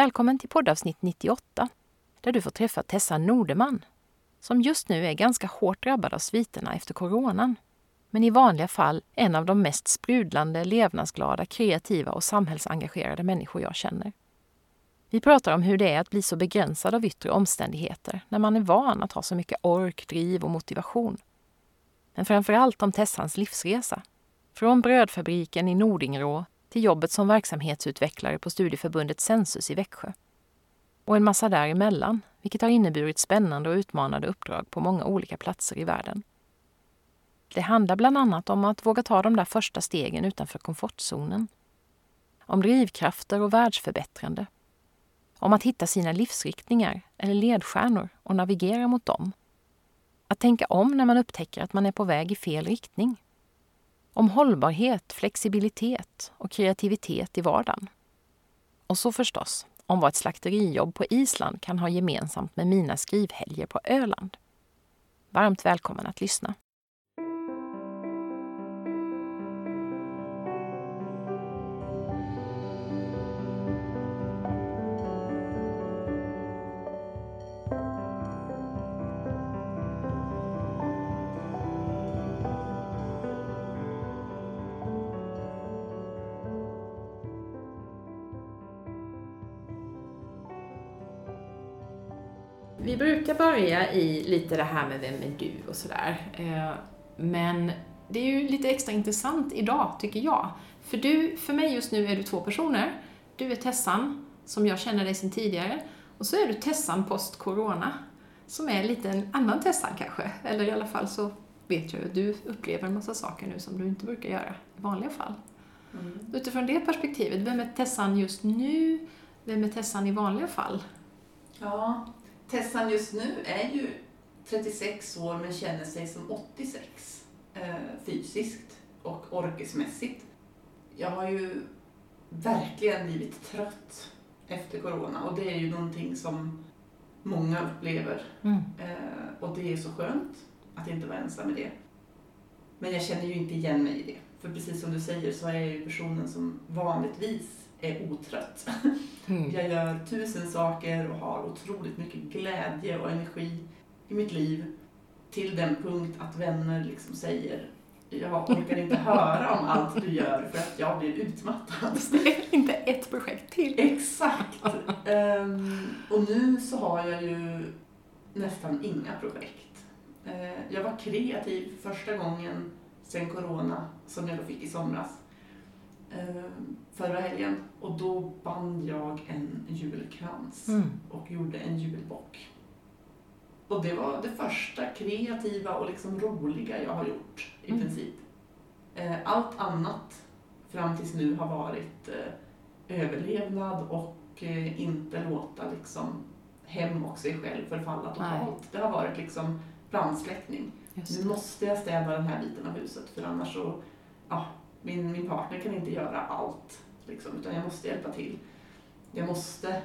Välkommen till poddavsnitt 98 där du får träffa Tessa Nordeman som just nu är ganska hårt drabbad av sviterna efter coronan men i vanliga fall en av de mest sprudlande, levnadsglada, kreativa och samhällsengagerade människor jag känner. Vi pratar om hur det är att bli så begränsad av yttre omständigheter när man är van att ha så mycket ork, driv och motivation. Men framför allt om Tessans livsresa. Från brödfabriken i Nordingrå till jobbet som verksamhetsutvecklare på studieförbundet Sensus i Växjö. Och en massa däremellan, vilket har inneburit spännande och utmanande uppdrag på många olika platser i världen. Det handlar bland annat om att våga ta de där första stegen utanför komfortzonen. Om drivkrafter och världsförbättrande. Om att hitta sina livsriktningar eller ledstjärnor och navigera mot dem. Att tänka om när man upptäcker att man är på väg i fel riktning om hållbarhet, flexibilitet och kreativitet i vardagen. Och så förstås om vad ett slakterijobb på Island kan ha gemensamt med mina skrivhelger på Öland. Varmt välkommen att lyssna. Vi brukar börja i lite det här med vem är du och sådär. Eh, men det är ju lite extra intressant idag, tycker jag. För du, för mig just nu är du två personer. Du är Tessan, som jag känner dig sedan tidigare. Och så är du Tessan post-corona, som är lite en annan Tessan kanske. Eller i alla fall så vet jag att du upplever en massa saker nu som du inte brukar göra i vanliga fall. Mm. Utifrån det perspektivet, vem är Tessan just nu? Vem är Tessan i vanliga fall? Ja, Tessan just nu är ju 36 år men känner sig som 86 eh, fysiskt och orkesmässigt. Jag har ju verkligen blivit trött efter corona och det är ju någonting som många upplever. Mm. Eh, och det är så skönt att inte vara ensam i det. Men jag känner ju inte igen mig i det. För precis som du säger så är jag ju personen som vanligtvis är otrött. Mm. Jag gör tusen saker och har otroligt mycket glädje och energi i mitt liv till den punkt att vänner liksom säger jag orkar inte höra om allt du gör för att jag blir utmattad. inte ett projekt till. Exakt. Um, och nu så har jag ju nästan inga projekt. Uh, jag var kreativ första gången sen corona som jag då fick i somras förra helgen och då band jag en julkrans mm. och gjorde en julbock. Och det var det första kreativa och liksom roliga jag har gjort i mm. princip. Eh, allt annat fram tills nu har varit eh, överlevnad och eh, inte låta liksom hem och sig själv förfalla totalt. Nej. Det har varit liksom brandsläckning. Nu måste jag städa den här biten av huset för annars så, ja, min, min partner kan inte göra allt, liksom, utan jag måste hjälpa till. Jag måste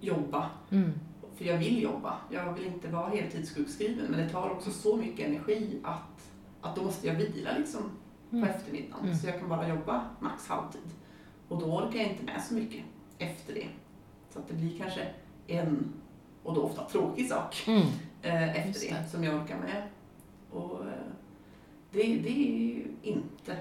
jobba, mm. för jag vill jobba. Jag vill inte vara heltidssjukskriven, men det tar också så mycket energi att, att då måste jag vila liksom, mm. på eftermiddagen, mm. så jag kan bara jobba max halvtid. Och då orkar jag inte med så mycket efter det. Så att det blir kanske en, och då ofta tråkig sak, mm. eh, efter det. det. som jag orkar med. Och eh, det, det är inte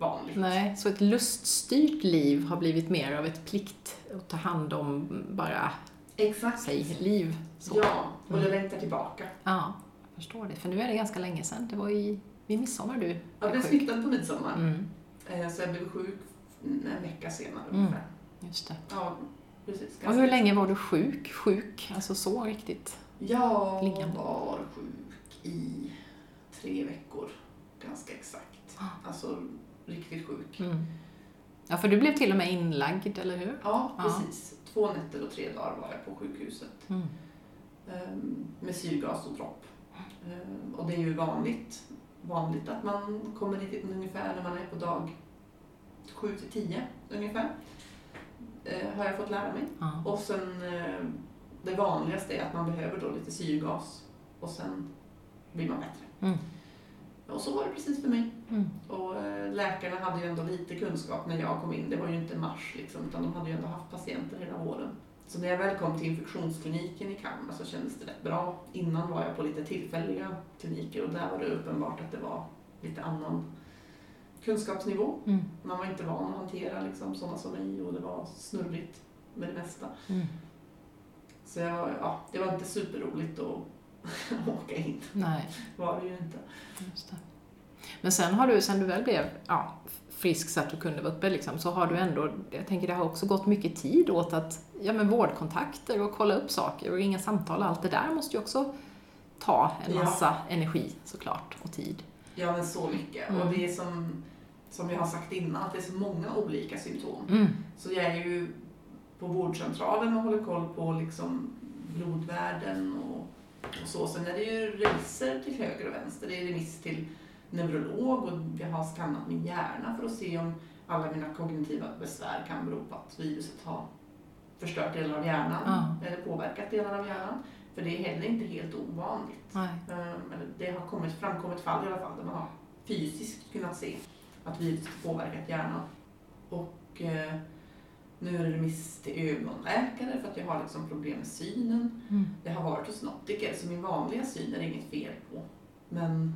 vanligt. Nej, så ett luststyrt liv har blivit mer av ett plikt att ta hand om bara Exakt. sig, liv. Så. Ja, och mm. längtar tillbaka. Ja, jag förstår det. För nu är det ganska länge sedan. Det var i, vid midsommar du Jag blev smittad på midsommar. Mm. Eh, så jag blev sjuk en vecka senare mm. ungefär. Just det. Ja, precis. Och hur länge var du sjuk? Sjuk, alltså så riktigt? Jag liggande. var sjuk i tre veckor, ganska exakt. Ah. Alltså riktigt sjuk. Mm. Ja, för du blev till och med inlagd, eller hur? Ja, Ja. precis. Två nätter och tre dagar var jag på sjukhuset. Mm. Ehm, med syrgas och dropp. Ehm, och det är ju vanligt, vanligt att man kommer dit ungefär när man är på dag 7 till 10 ungefär. Ehm, har jag fått lära mig. Ja. Och sen det vanligaste är att man behöver då lite syrgas och sen blir man bättre. Mm. Och så var det precis för mig. Mm. Och eh, läkarna hade ju ändå lite kunskap när jag kom in. Det var ju inte mars liksom, utan de hade ju ändå haft patienter hela våren. Så när jag väl kom till infektionskliniken i Kalmar så kändes det rätt bra. Innan var jag på lite tillfälliga kliniker och där var det uppenbart att det var lite annan kunskapsnivå. Mm. Man var inte van att hantera liksom, sådana som mig och det var snurrigt med det mesta. Mm. Så jag, ja, det var inte superroligt att åka in. Nej, var det ju inte. det. Men sen har du, sen du väl blev ja, frisk så att du kunde vara uppe, liksom, så har du ändå, jag tänker det har också gått mycket tid åt att, ja men vårdkontakter och kolla upp saker och ringa samtal och allt det där måste ju också ta en Ja. massa energi såklart och tid. Ja, men så mycket. Mm. Och det är som, som jag har sagt innan, att det är så många olika symptom. Mm. Så jag är ju på vårdcentralen och håller koll på liksom blodvärden och, och så. Sen är det ju remisser till höger och vänster. Det är remiss till neurolog och jag har skannat min hjärna för att se om alla mina kognitiva besvär kan bero på att viruset har förstört delar av hjärnan Ja. eller påverkat delar av hjärnan. För det är heller inte helt ovanligt. Eller det har kommit, framkommit fall i alla fall där man har fysiskt kunnat se att viruset påverkat hjärnan. Och eh, nu är det remiss till ögonläkare för att jag har liksom problem med synen. Mm. Jag har varit hos optiker så min vanliga syn är det inget fel på. Men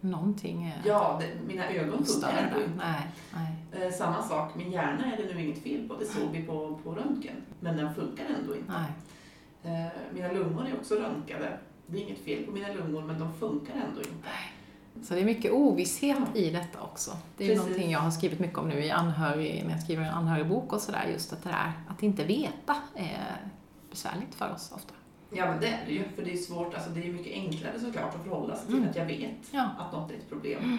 Någonting är ja, det, mina ögon funkar inte. Nej, nej, Eh, samma sak, min hjärna är det nu inget fel på. Det såg vi på, på röntgen. Men den funkar ändå inte. nej. Eh, mina lungor är också röntgade. Det är inget fel på mina lungor men de funkar ändå inte. Så det är mycket ovisshet i detta också. Det är Precis. någonting jag har skrivit mycket om nu i anhörig, när jag skriver en anhörigbok och sådär, just att det där att inte veta är besvärligt för oss ofta. Ja men det är det ju, för det är svårt, alltså det är mycket enklare såklart att förhålla sig till Mm. att jag vet Ja. att något är ett problem.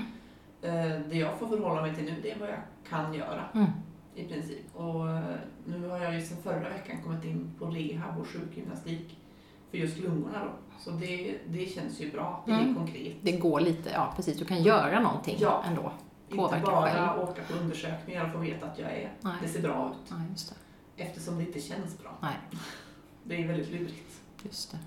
Eh, Det jag får förhålla mig till nu, det är vad jag kan göra Mm. i princip. Och eh, nu har jag ju sedan förra veckan kommit in på rehab och sjukgymnastik för just lungorna då. Så det, det känns ju bra, det är Mm. konkret. Det går lite, ja precis, du kan göra någonting Ja. ändå. Inte Påverka bara själv. åka på undersökningar och få veta att jag är, Nej. det ser bra ut. Nej, just det. Eftersom det inte känns bra. Nej. Det är väldigt lurigt. Just det.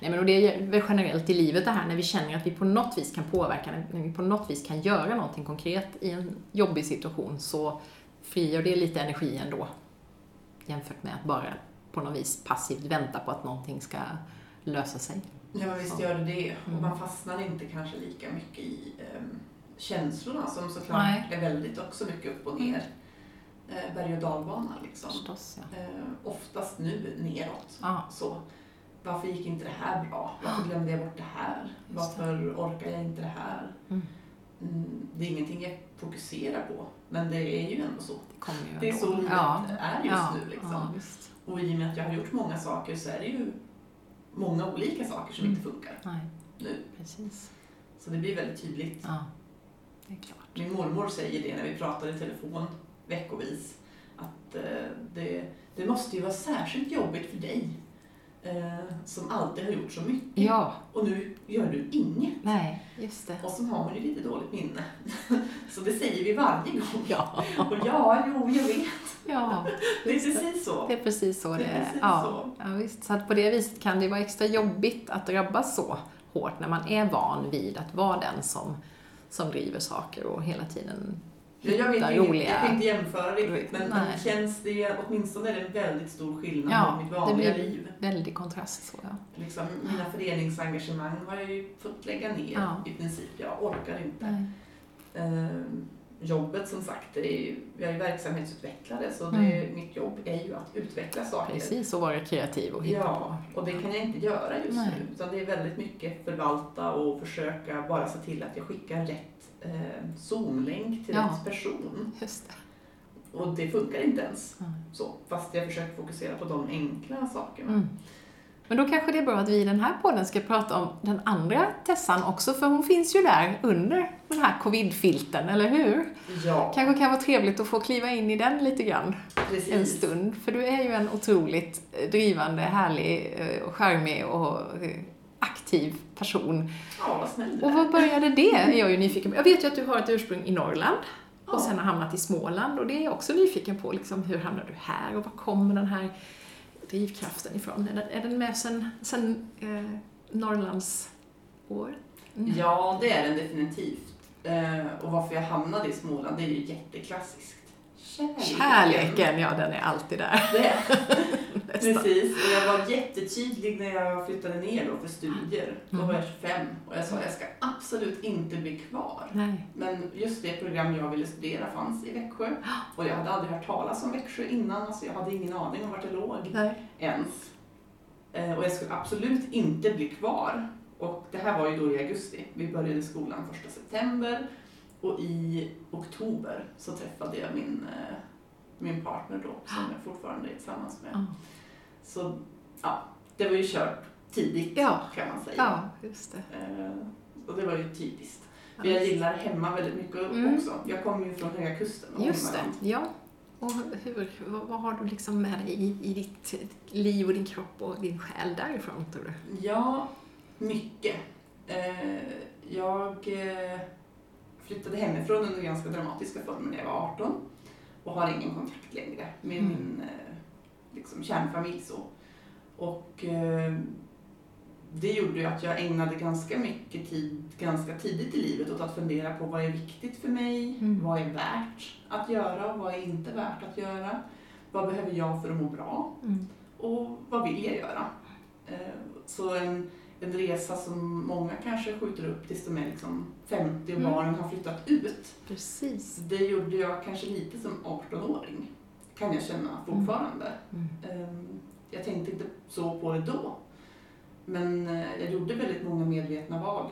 Nej, men och det är väl generellt i livet det här när vi känner att vi på något vis kan påverka, när vi på något vis kan göra någonting konkret i en jobbig situation så frigör det lite energi ändå. Jämfört med att bara på något vis passivt vänta på att någonting ska lösa sig. Ja, men visst gör det det. Och Mm. man fastnar inte kanske lika mycket i um, känslorna som såklart Nej. är väldigt också mycket upp och ner. Uh, berg och dalbana liksom. Förstås, ja. Eh, oftast nu neråt. Ja, Så. Varför gick inte det här bra? Varför glömde jag bort det här? Det. Varför orkar jag inte det här? Mm. Mm, det är ingenting jag fokuserar på, men det är ju ändå så. det kommer ju Det är så livet ja. är just ja. nu. Liksom. Ja. Och i och med att jag har gjort många saker så är det ju många olika saker som Mm. inte funkar Nej, nu. precis. Så det blir väldigt tydligt. Ja, det är klart. Min mormor säger det när vi pratar i telefon veckovis. Att eh, det, det måste ju vara särskilt jobbigt för dig. Eh, som alltid har gjort så mycket. Ja, Och nu gör du inget. nej, just det. Och så har man ju lite dåligt minne. så det säger vi varje gång. Ja, Och ja, jo, jag vet. ja. Det är precis så. Det är precis så det är. precis Ja, så. ja, visst. Så att på det viset kan det vara extra jobbigt att drabbas så hårt när man är van vid att vara den som, som driver saker och hela tiden Ja, jag, vet jag kan inte jämföra riktigt, men, det känns det, åtminstone är det en väldigt stor skillnad Ja, mot mitt det vanliga blir- liv. Väldig kontrast så ja. Liksom, mina föreningsengagemang har jag ju fått lägga ner Ja. i princip. Jag orkar inte. Ehm, jobbet som sagt, det är ju, jag är verksamhetsutvecklare så det, Mm. mitt jobb är ju att utveckla saker. Precis, och vara kreativ och hitta Ja, på. och det kan jag inte göra just Nej. nu. Utan det är väldigt mycket förvalta och försöka bara se till att jag skickar rätt eh, Zoom-länk till Ja. rätt person. Just det. Och det funkar inte ens Nej. så. Fast jag försöker fokusera på de enkla sakerna. Mm. Men då kanske det är bra att vi i den här podden ska prata om den andra Tessan också, för hon finns ju där under den här covid-filten, eller hur? Ja, Kanske kan vara trevligt att få kliva in i den lite grann precis. en stund. För du är ju en otroligt drivande, härlig, eh, och charmig och eh, aktiv person. Ja, vad snäll du Och vad började det? är jag ju nyfiken på. Jag vet ju att du har ett ursprung i Norrland Ja. och sen har hamnat i Småland och det är jag också nyfiken på. Liksom, hur hamnade du här och var kommer den här drivkraften ifrån? Är den, är den med sen, sen eh, Norrlands år? Mm. Ja, det är den definitivt. Eh, och varför jag hamnade i Småland, det är ju jätteklassiskt. Kärleken. Kärleken, ja den är alltid där. Det, precis. Och jag var jättetydlig när jag flyttade ner då för studier. Då Mm. var jag 25 och jag sa jag ska absolut inte bli kvar. Nej. Men just det program jag ville studera fanns i Växjö. Och jag hade aldrig hört talas om Växjö innan. Alltså jag hade ingen aning om vart det låg Nej. ens. Eh, Och jag skulle absolut inte bli kvar. Och det här var ju då i augusti. Vi började skolan 1 september. Och i oktober så träffade jag min, eh, min partner då, som jag fortfarande är tillsammans med. Så ja, det var ju kört tidigt Ja. kan man säga. Ja, just det. Eh, Och det var ju typiskt. För jag gillar hemma väldigt mycket Mm. också. Jag kommer ju från Höga Kusten. och Just det, ja. Och hur, vad, har du liksom med dig i, i ditt liv och din kropp och din själ därifrån, tror du? Ja, mycket. Eh, Jag flyttade hemifrån under ganska dramatiska former när jag var 18 och har ingen kontakt längre med Mm. min eh, liksom, kärnfamilj. Så. Och eh, det gjorde ju att jag ägnade ganska mycket tid ganska tidigt i livet åt att fundera på vad är viktigt för mig, Mm. vad är värt att göra och vad är inte värt att göra. Vad behöver jag för att må bra? Mm. och vad vill jag göra? Eh, Så en, en resa som många kanske skjuter upp tills de är liksom 50 och Mm. barnen har flyttat ut. Precis. Det gjorde jag kanske lite som 18-åring, kan jag känna fortfarande. Mm. Eh, Jag tänkte inte så på det då. Men eh, jag gjorde väldigt många medvetna val.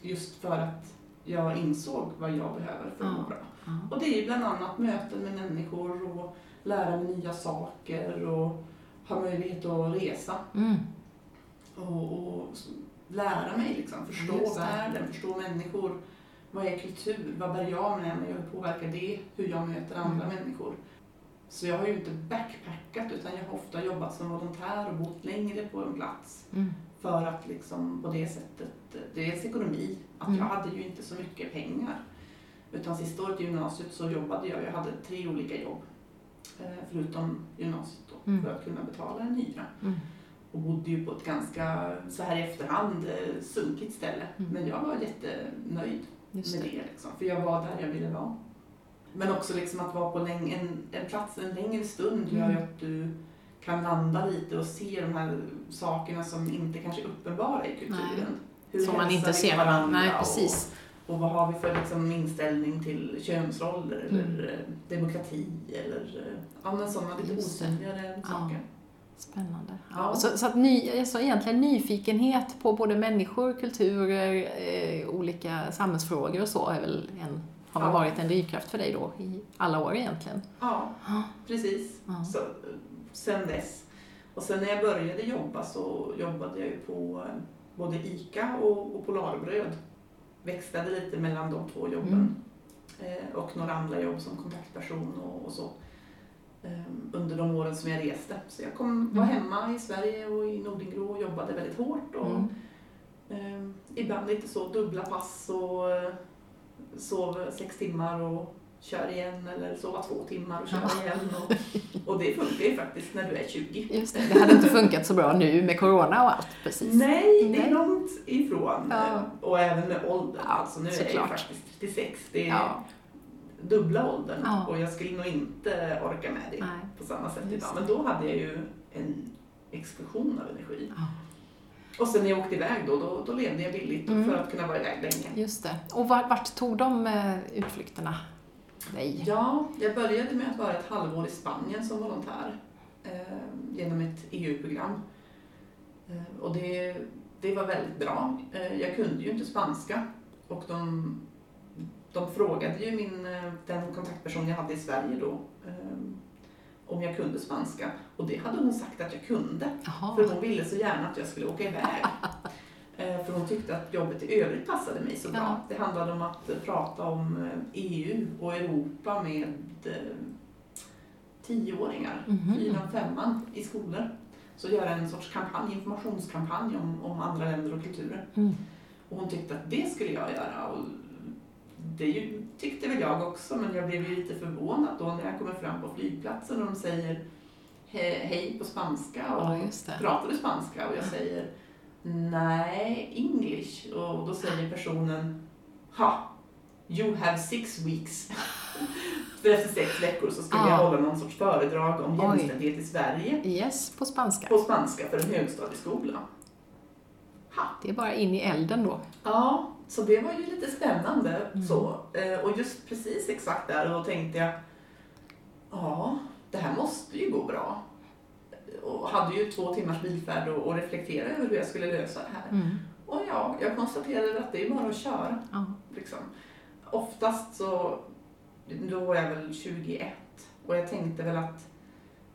Just för att jag insåg vad jag behöver för att må bra. Och det är bland annat möten med människor och lära mig nya saker och ha möjlighet att resa Mm. Och, och lära mig, liksom, förstå Just världen, förstå människor. Vad är kultur? Vad bär jag med mig? Hur påverkar det hur jag möter andra Mm. människor? Så jag har ju inte backpackat utan jag har ofta jobbat som volontär och bott längre på en plats Mm. för att liksom på det sättet, dels ekonomi, att Mm. jag hade ju inte så mycket pengar. Utan sista året i gymnasiet så jobbade jag, jag hade tre olika jobb. eh, Förutom gymnasiet då, Mm. för att kunna betala en hyra. Och bodde ju på ett ganska, så här i efterhand, eh, sunkigt ställe. Mm. Men jag var jättenöjd Just med det. det. Liksom, för jag var där jag ville vara. Men också liksom att vara på en, en plats en längre stund gör ju Mm. att du kan landa lite och se de här sakerna som inte kanske är uppenbara i kulturen. Nej. Som man inte ser varandra. Nej, och- precis. Och vad har vi för liksom inställning till könsroller eller Mm. eh, demokrati eller eh, ja, sådana lite osynligare Ja. Spännande. Ja. Så, så att ny, alltså egentligen nyfikenhet på både människor, kulturer, eh, olika samhällsfrågor och så är väl en, har väl Ja. varit en drivkraft för dig då i alla år egentligen? Ja, Ja. precis. Så, sen dess. Och sen när jag började jobba så jobbade jag ju på eh, både ICA och, och Polarbröd. Växlade lite mellan de två jobben. Eh, och några andra jobb som kontaktperson och, och så. Eh, under de åren som jag reste. Så jag kom, var Mm. hemma i Sverige och i Nordingrå och jobbade väldigt hårt. Och, Mm. eh, ibland lite så dubbla pass och eh, sov sex timmar och kör igen eller sova två timmar och kör Ja. igen. Och, och det funkar ju faktiskt när du är 20. Just det, det hade inte funkat så bra nu med corona och allt precis. Nej, det är långt ifrån. Ja. Och även med åldern. Ja, alltså, nu är jag ju såklart. faktiskt 36. Det är Ja, dubbla åldern Ja. och jag skulle nog inte orka med det nej. på samma sätt Just idag. Men då hade jag ju en explosion av energi. Ja. Och sen när jag åkte iväg då, då, då levde jag billigt Mm. för att kunna vara iväg länge. Just det. Och vart, vart tog de eh, utflykterna dig? Ja, jag började med att vara ett halvår i Spanien som volontär eh, genom ett EU-program. Eh, och det, det var väldigt bra. Eh, jag kunde ju inte spanska och de, de frågade ju min, eh, den kontaktperson jag hade i Sverige då eh, om jag kunde spanska. Och det hade hon sagt att jag kunde. Jaha. För hon ville så gärna att jag skulle åka iväg. Eh, För hon tyckte att jobbet i övrigt passade mig så bra. Ja. Det handlade om att eh, prata om EU och Europa med tioåringar, Mhm. fyran, femman i skolor. Så göra en sorts kampanj, informationskampanj om, om andra länder och kulturer. Mm. Och hon tyckte att det skulle jag göra. Och det tyckte väl jag också, men jag blev ju lite förvånad då när jag kommer fram på flygplatsen och de säger he- hej på spanska. Och Ja, pratar du spanska? Och jag säger nej, English. Och då säger personen ha, you have six weeks. För efter sex veckor så skulle Ah. jag hålla någon sorts föredrag om jämställdhet i Sverige Yes, på spanska. på spanska för en högstadieskola. Ha. Det är bara in i elden då. Ja, så det var ju lite spännande. Mm. Så. Eh, Och just precis exakt där då tänkte jag, ja, det här måste ju gå bra. Och hade ju två timmars bilfärd och, och reflektera över hur jag skulle lösa det här. Mm. Och ja, jag konstaterade att det är bara att köra. Ja. Liksom. Oftast så, då var jag väl 21 och jag tänkte väl att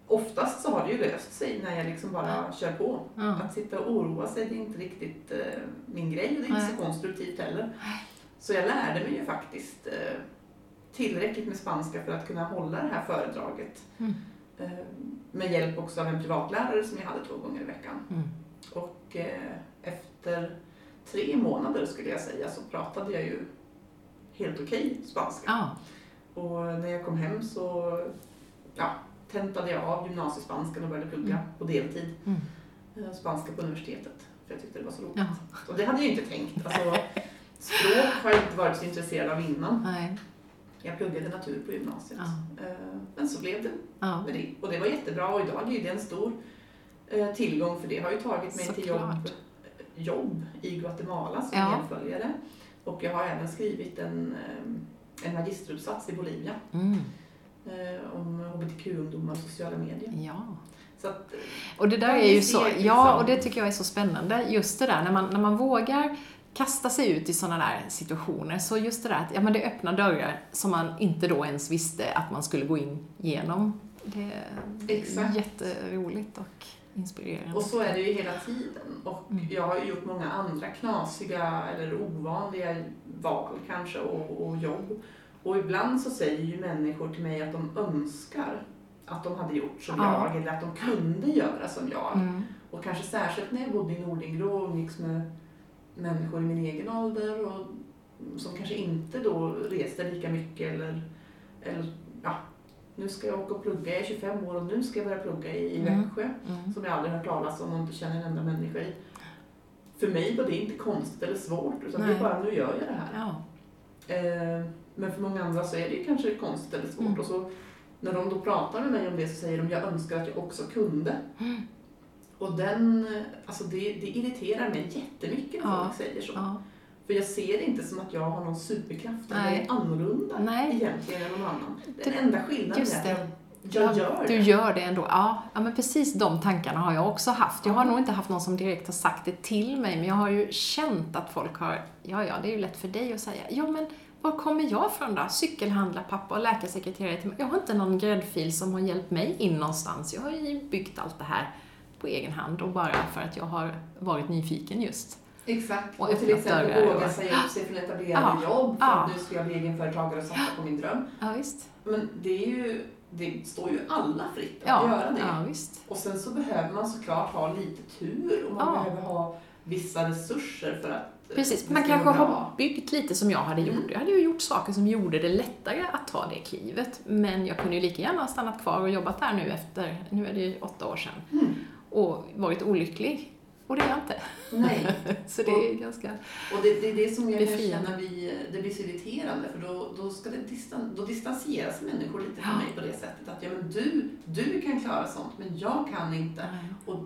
oftast så har det ju löst sig när jag liksom bara kör på. Ja. Att sitta och oroa sig, det är inte riktigt eh, min grej och det är inte så konstruktivt heller. Så jag lärde mig ju faktiskt eh, tillräckligt med spanska för att kunna hålla det här föredraget. Mm. Eh, med hjälp också av en privatlärare som jag hade två gånger i veckan. Mm. Och eh, efter tre månader skulle jag säga så pratade jag ju helt okej spanska. Ja. Och när jag kom hem så ja, tentade jag av gymnasiespanskan och började plugga Mm. på deltid. Mm. eh, Spanska på universitetet. För jag tyckte det var så roligt. Ja. Och det hade jag ju inte tänkt. Alltså, språk har jag inte varit så intresserad av innan. Nej. Jag pluggade natur på gymnasiet. Ja. Eh, Men så blev det Ja. med det. Och det var jättebra och idag är det en stor eh, tillgång för det har ju tagit mig till jobb, Såklart. jobb i Guatemala som Ja. medföljare. Och jag har även skrivit en, en magisteruppsats i Bolivia Mm. Eh, om hbtq-ungdomar och sociala medier. Ja. Att, eh, Och det där Ja, är ju så, ser liksom- ja och det tycker jag är så spännande. Just det där när man, när man vågar kasta sig ut i sådana där situationer. Så just det där att, ja men det öppnar dörrar som man inte då ens visste att man skulle gå in genom. Det är Exakt. jätteroligt och inspirerande. och så är det ju hela tiden. Och Mm. jag har gjort många andra knasiga eller ovanliga val kanske och, och jobb. Och ibland så säger ju människor till mig att de önskar att de hade gjort som Ja. jag eller att de kunde göra som jag. Mm. Och kanske särskilt när jag bodde i Nordingrå och umgicks med människor i min egen ålder och som kanske inte då reste lika mycket eller, eller ja, nu ska jag åka och plugga, jag är 25 år och nu ska jag börja plugga i, i Mm. Växjö Mm. som jag aldrig hört talas om och inte känner en enda människa i. För mig var det inte konstigt eller svårt utan det Nej. är bara nu gör jag det här. Ja. Eh, men för många andra så är det ju kanske konstigt eller svårt. Mm. Och så, när de då pratar med mig om det så säger de jag önskar att jag också kunde. Mm. Och den, alltså det, det irriterar mig jättemycket när Ja. folk säger så. Ja. För jag ser det inte som att jag har någon superkraft Nej. är annorlunda Nej. egentligen än någon annan. Den Det- enda skillnaden just är att det. jag, jag gör Du det. gör det ändå. Ja, ja, men precis de tankarna har jag också haft. Jag har Ja. nog inte haft någon som direkt har sagt det till mig, men jag har ju känt att folk har, ja, ja, det är ju lätt för dig att säga, ja, men var kommer jag från då? Cykelhandlarpappa och läkarsekreterare till mig. Jag har inte någon gräddfil som har hjälpt mig in någonstans. Jag har ju byggt allt det här på egen hand och bara för att jag har varit nyfiken just. Exakt. Och Och, till exempel våga säga upp sig från etablerade Ja. jobb för Ja. att nu ska jag bli egenföretagare och satsa på min dröm. Ja, visst. Men det är ju, det står ju alla fritt att Ja, göra det. ja visst. Och sen så behöver man såklart ha lite tur och man Ja. behöver ha vissa resurser för att eh, Precis, man kanske bra. har byggt lite som jag hade gjort. Mm. Jag hade ju gjort saker som gjorde det lättare att ta det klivet. Men jag kunde ju lika gärna ha stannat kvar och jobbat där nu efter, nu är det ju åtta år sedan, Mm. och varit olycklig. Och det är jag inte. Nej, Så det är ganska... och det, det är det som jag kan Befriande. känna vi, det blir så irriterande för då, då, ska det distan, då distanseras människor lite från Ja. mig på det sättet att ja, men du, du kan klara sånt men jag kan inte. Och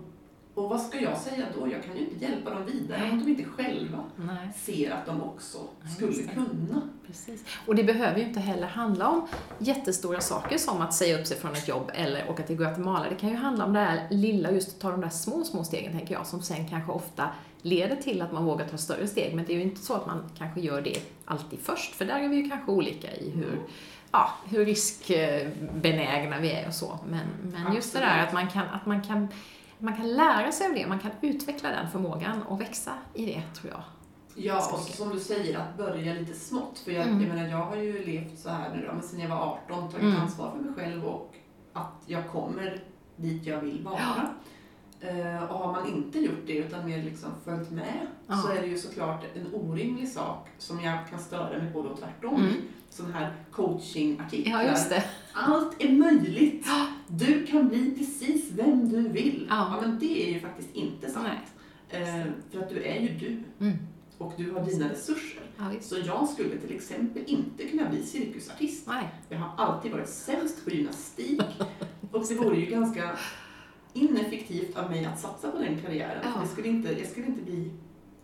vad ska jag säga då? Jag kan ju inte hjälpa dem vidare om de inte själva Nej, ser att de också Nej, skulle det. kunna. precis. Och det behöver ju inte heller handla om jättestora saker som att säga upp sig från ett jobb eller åka till Guatemala. Det kan ju handla om det här lilla, just att ta de där små, små stegen, tänker jag, som sen kanske ofta leder till att man vågar ta större steg. Men det är ju inte så att man kanske gör det alltid först, för där är vi ju kanske olika i hur, ja, hur riskbenägna vi är och så. Men, men just det där att man, kan, att man kan man kan lära sig av det, man kan utveckla den förmågan och växa i det, tror jag. Ja, och som du säger, att börja lite smått. För jag, Mm. jag menar, jag har ju levt så här nu då, men sen jag var 18, tagit Mm. ansvar för mig själv och att jag kommer dit jag vill vara. Eh, och har man inte gjort det utan mer liksom följt med Ja. så är det ju såklart en orimlig sak som jag kan störa mig på då tvärtom. Mm. Sån här coachingartiklar. Ja, just det. Allt är möjligt. Du kan bli precis vem du vill. Ja. men det är ju faktiskt inte sant. Eh, för att du är ju du Mm. och du har dina resurser. Ja. Så jag skulle till exempel inte kunna bli cirkusartist. Nej. Jag har alltid varit sämst på gymnastik och det vore ju ganska ineffektivt av mig att satsa på den karriären. Ja. Det skulle inte, jag skulle inte bli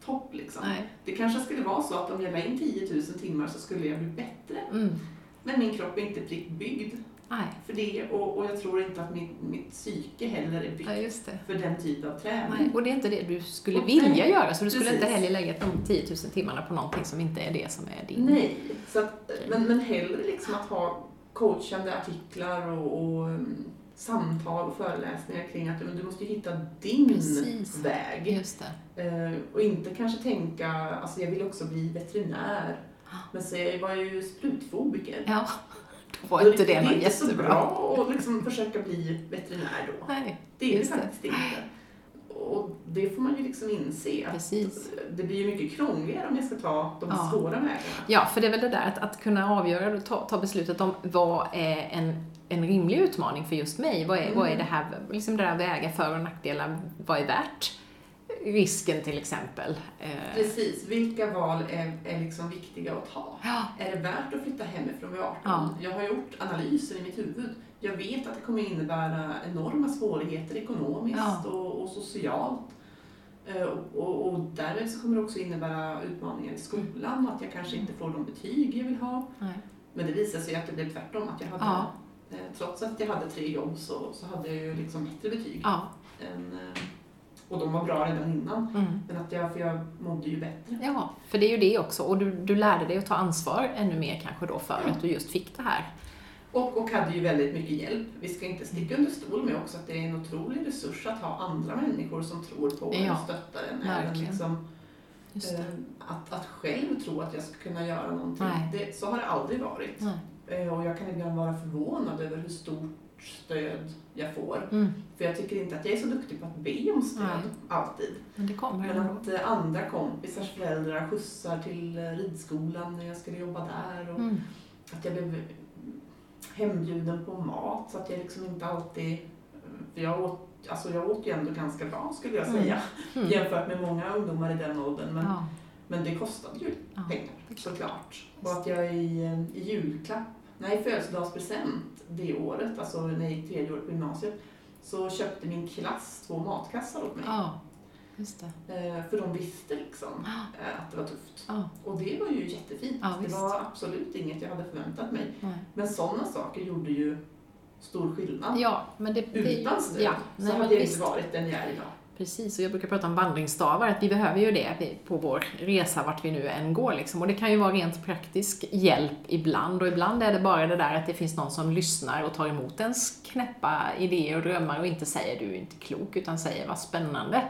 topp liksom. Nej. Det kanske skulle vara så att om jag la in 10 000 timmar så skulle jag bli bättre. Mm. Men min kropp är inte prickbyggd Nej. för det och, och jag tror inte att mitt, mitt psyke heller är byggt Ja, för den typen av träning. Nej. Och det är inte det du skulle Och vilja nej, göra, så du skulle precis. inte heller lägga de 10 000 timmarna på någonting som inte är det som är din. Nej, så att, men, men hellre liksom att ha coachande artiklar och, och um, samtal och föreläsningar kring att du måste hitta din Precis. väg. Det. Eh, och inte kanske tänka, alltså jag vill också bli veterinär. Men så jag var ju sprutfobiker. Ja, då var inte det är något inte så jättebra. bra att liksom försöka bli veterinär då. Nej, Det är det det. faktiskt inte. Och det får man ju liksom inse precis. det blir ju mycket krångligare om jag ska ta de Ja. svåra vägarna. Ja, för det är väl det där att, att kunna avgöra och ta, ta beslutet om vad är en, en rimlig utmaning för just mig? Vad är, Mm. vad är det här, liksom det där väga för och nackdelar, vad är värt risken till exempel? Eh, Precis, vilka val är, är liksom viktiga att ta? ja, Är det värt att flytta hemifrån vid 18? Ja. Jag har gjort analyser i mitt huvud. Jag vet att det kommer innebära enorma svårigheter ekonomiskt Ja. och, och socialt. Eh, Och, och, och därmed så kommer det också innebära utmaningar i skolan och att jag kanske inte får de betyg jag vill ha. nej. Men det visade sig att det blev tvärtom. Att jag hade, Trots att jag hade tre jobb så, så hade jag ju liksom bättre betyg. Ja, Än, eh, och de var bra redan innan. mm. Men att jag, för jag mådde ju bättre. ja, för det är ju det också. Och du, du lärde dig att ta ansvar ännu mer kanske då för Ja. att du just fick det här. Och, och hade ju väldigt mycket hjälp. Vi ska inte sticka under stol med också att det är en otrolig resurs att ha andra människor som tror på en Ja, och stöttar en. Även liksom, eh, att, att själv tro att jag ska kunna göra någonting. Det, så har det aldrig varit. Nej. Eh, och jag kan ibland vara förvånad över hur stort stöd jag får. Mm. För jag tycker inte att jag är så duktig på att be om stöd, Nej. alltid. Men det kommer Men ändå. att eh, andra kompisars föräldrar skjutsar till eh, ridskolan när jag skulle jobba där. Och Mm. att jag blev hembjuden på mat så att jag liksom inte alltid... För jag åt, alltså jag åt ju ändå ganska bra skulle jag Mm. säga Mm. jämfört med många ungdomar i den åldern. Men, Ja. men det kostade ju Ja. pengar såklart. Och att jag i, i julklapp, nej födelsedagspresent det året, alltså när jag gick tredje året på gymnasiet, så köpte min klass två matkassar åt mig. ja, just det. Eh, För de visste liksom Ja. eh, att det var tufft. Ja, Och det var ju jättefint. Ja, det var absolut inget jag hade förväntat mig. nej. Men sådana saker gjorde ju stor skillnad. ja men det, det Utan stöd ja, så nej, hade jag visst. inte varit den jag är idag. Precis, och jag brukar prata om vandringsstavar, att vi behöver ju det på vår resa vart vi nu än går. Liksom. Och det kan ju vara rent praktisk hjälp ibland, och ibland är det bara det där att det finns någon som lyssnar och tar emot ens knäppa idéer och drömmar och inte säger du är inte klok, utan säger vad spännande,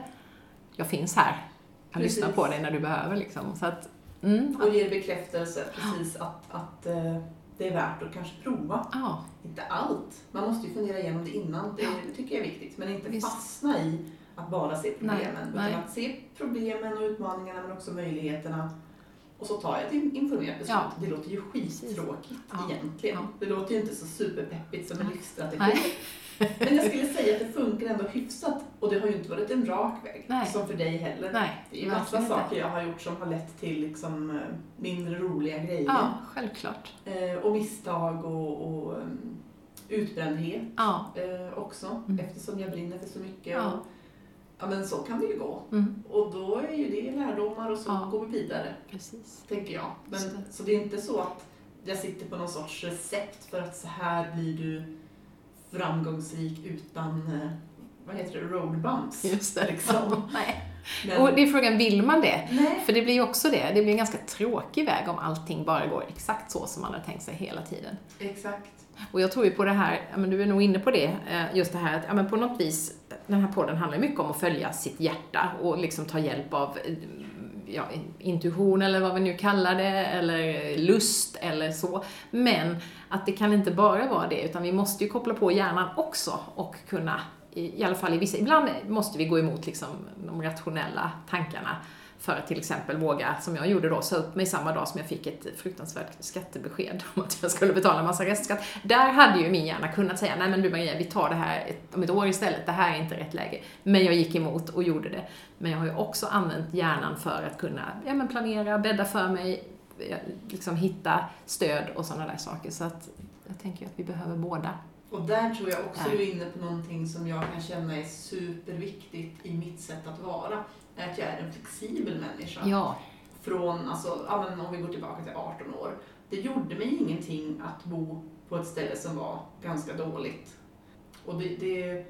jag finns här, jag lyssnar Precis. på dig när du behöver. Liksom. Så att, mm, Och ger bekräftelse precis att, att eh, det är värt att kanske prova. ja, Inte allt. Man måste ju fundera igenom det innan. Det, det tycker jag är viktigt. Men inte Visst. fastna i att bara se problemen. Nej, utan att se problemen och utmaningarna men också möjligheterna. Och så tar jag ett in- informerat beslut. Ja. Det låter ju skittråkigt Ja. egentligen. Ja. Det låter ju inte så superpeppigt som en livsstrategi. Nej. Men jag skulle säga att det funkar ändå hyfsat. Och det har ju inte varit en rak väg. Nej. Som för dig heller. nej, Det är ju massa inte. saker jag har gjort som har lett till liksom, eh, mindre roliga grejer. Ja, självklart. Eh, och misstag och, och um, utbrändhet Ja, eh, också. Mm. Eftersom jag brinner för så mycket. Ja. Och, ja men så kan det ju gå. mm, Och då är ju det lärdomar och så Ja. går vi vidare, precis. tänker jag. Men, det. så det är inte så att jag sitter på någon sorts recept för att så här blir du framgångsrik utan, eh, vad heter det, road bumps. Just det. Liksom. nej. Men, Och det är frågan, vill man det? nej, För det blir ju också det, det blir en ganska tråkig väg om allting bara går exakt så som man har tänkt sig hela tiden. exakt. Och jag tror ju på det här, men du är nog inne på det, eh, just det här att men på något vis, den här podden handlar ju mycket om att följa sitt hjärta och liksom ta hjälp av ja, intuition eller vad vi nu kallar det, eller lust eller så. Men att det kan inte bara vara det, utan vi måste ju koppla på hjärnan också och kunna, i, i alla fall i vissa, ibland måste vi gå emot liksom de rationella tankarna för att till exempel våga, som jag gjorde då, sa upp mig samma dag som jag fick ett fruktansvärt skattebesked om att jag skulle betala en massa restskatt. Där hade ju min hjärna kunnat säga, nej men du Maria, vi tar det här ett, om ett år istället, det här är inte rätt läge. Men jag gick emot och gjorde det. Men jag har ju också använt hjärnan för att kunna ja, men planera, bädda för mig, ja, liksom hitta stöd och sådana där saker. Så att jag tänker att vi behöver båda. Och där tror jag också Nej. du är inne på någonting som jag kan känna är superviktigt i mitt sätt att vara. Är att jag är en flexibel människa. Ja, Från, alltså, om vi går tillbaka till 18 år. Det gjorde mig ingenting att bo på ett ställe som var ganska dåligt. Och det, det,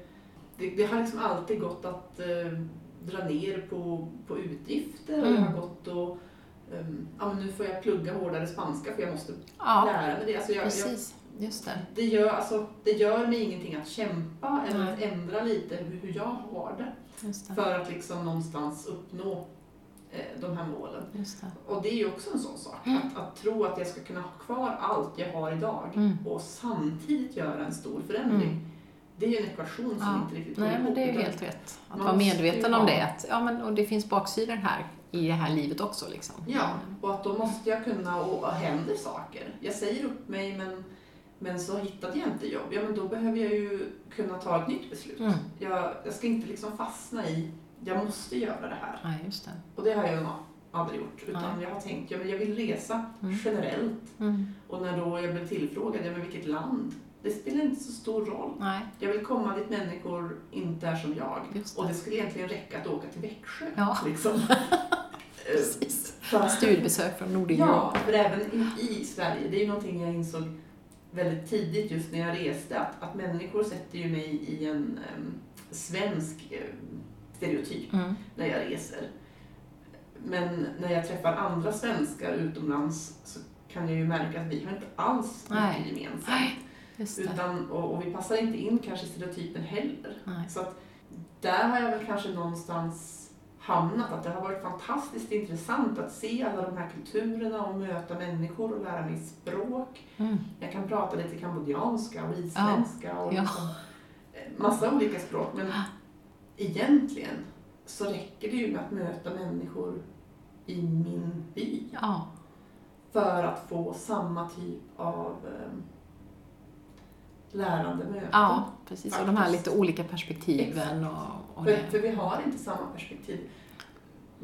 det, det har liksom alltid gått att eh, dra ner på, på utgifter. Och det Mm. har gått att ehm, ja, nu får jag plugga hårdare spanska för jag måste ja lära mig det. Alltså jag, jag, precis. Just det. det, gör, alltså, det gör mig ingenting att kämpa eller att ändra lite hur, hur jag har det. För att liksom någonstans uppnå eh, de här målen. Det. Och det är ju också en sån sak. Mm. Att, att tro att jag ska kunna ha kvar allt jag har idag Mm. och samtidigt göra en stor förändring. Mm. Det är ju en ekvation som Ja. inte riktigt går Nej, men ihop, det är ju helt rätt. Att vara medveten om det. Att, ja, men, och det finns baksidor här i det här livet också. Liksom. Ja, och att då måste jag kunna, och händer saker. Jag säger upp mig men, men så hittade jag inte jobb. Ja men då behöver jag ju kunna ta ett nytt beslut. Mm. Jag, jag ska inte liksom fastna i, jag måste göra det här. Just det. Och det har jag nog aldrig gjort. Utan Nej. jag har tänkt, ja men jag vill resa Mm. generellt. Mm. Och när då jag blev tillfrågad, ja men vilket land? Det spelar inte så stor roll. Nej, Jag vill komma dit människor inte är som jag. just Och det det. skulle egentligen räcka att åka till Växjö. Ja. Liksom. Eh, Precis. för att- Studiebesök från Nordeuropa. Ja, för även i, i Sverige, det är ju någonting jag insåg väldigt tidigt just när jag reste, att, att människor sätter ju mig i en em, svensk em, stereotyp Mm. när jag reser. Men när jag träffar andra svenskar utomlands så kan jag ju märka att vi har inte alls Nej. mycket gemensamt. Utan, och, och vi passar inte in kanske i stereotypen heller. Nej. Så att där har jag väl kanske någonstans hamnat, att det har varit fantastiskt intressant att se alla de här kulturerna och möta människor och lära mig språk. Mm. Jag kan prata lite kambodjanska och isländska och Ja. liksom, eh, massa olika språk. Men egentligen så räcker det ju med att möta människor i min by Ja, för att få samma typ av eh, lärande möten. ja, precis. Och de här Faktiskt. lite olika perspektiven och, och För, för vi har inte samma perspektiv.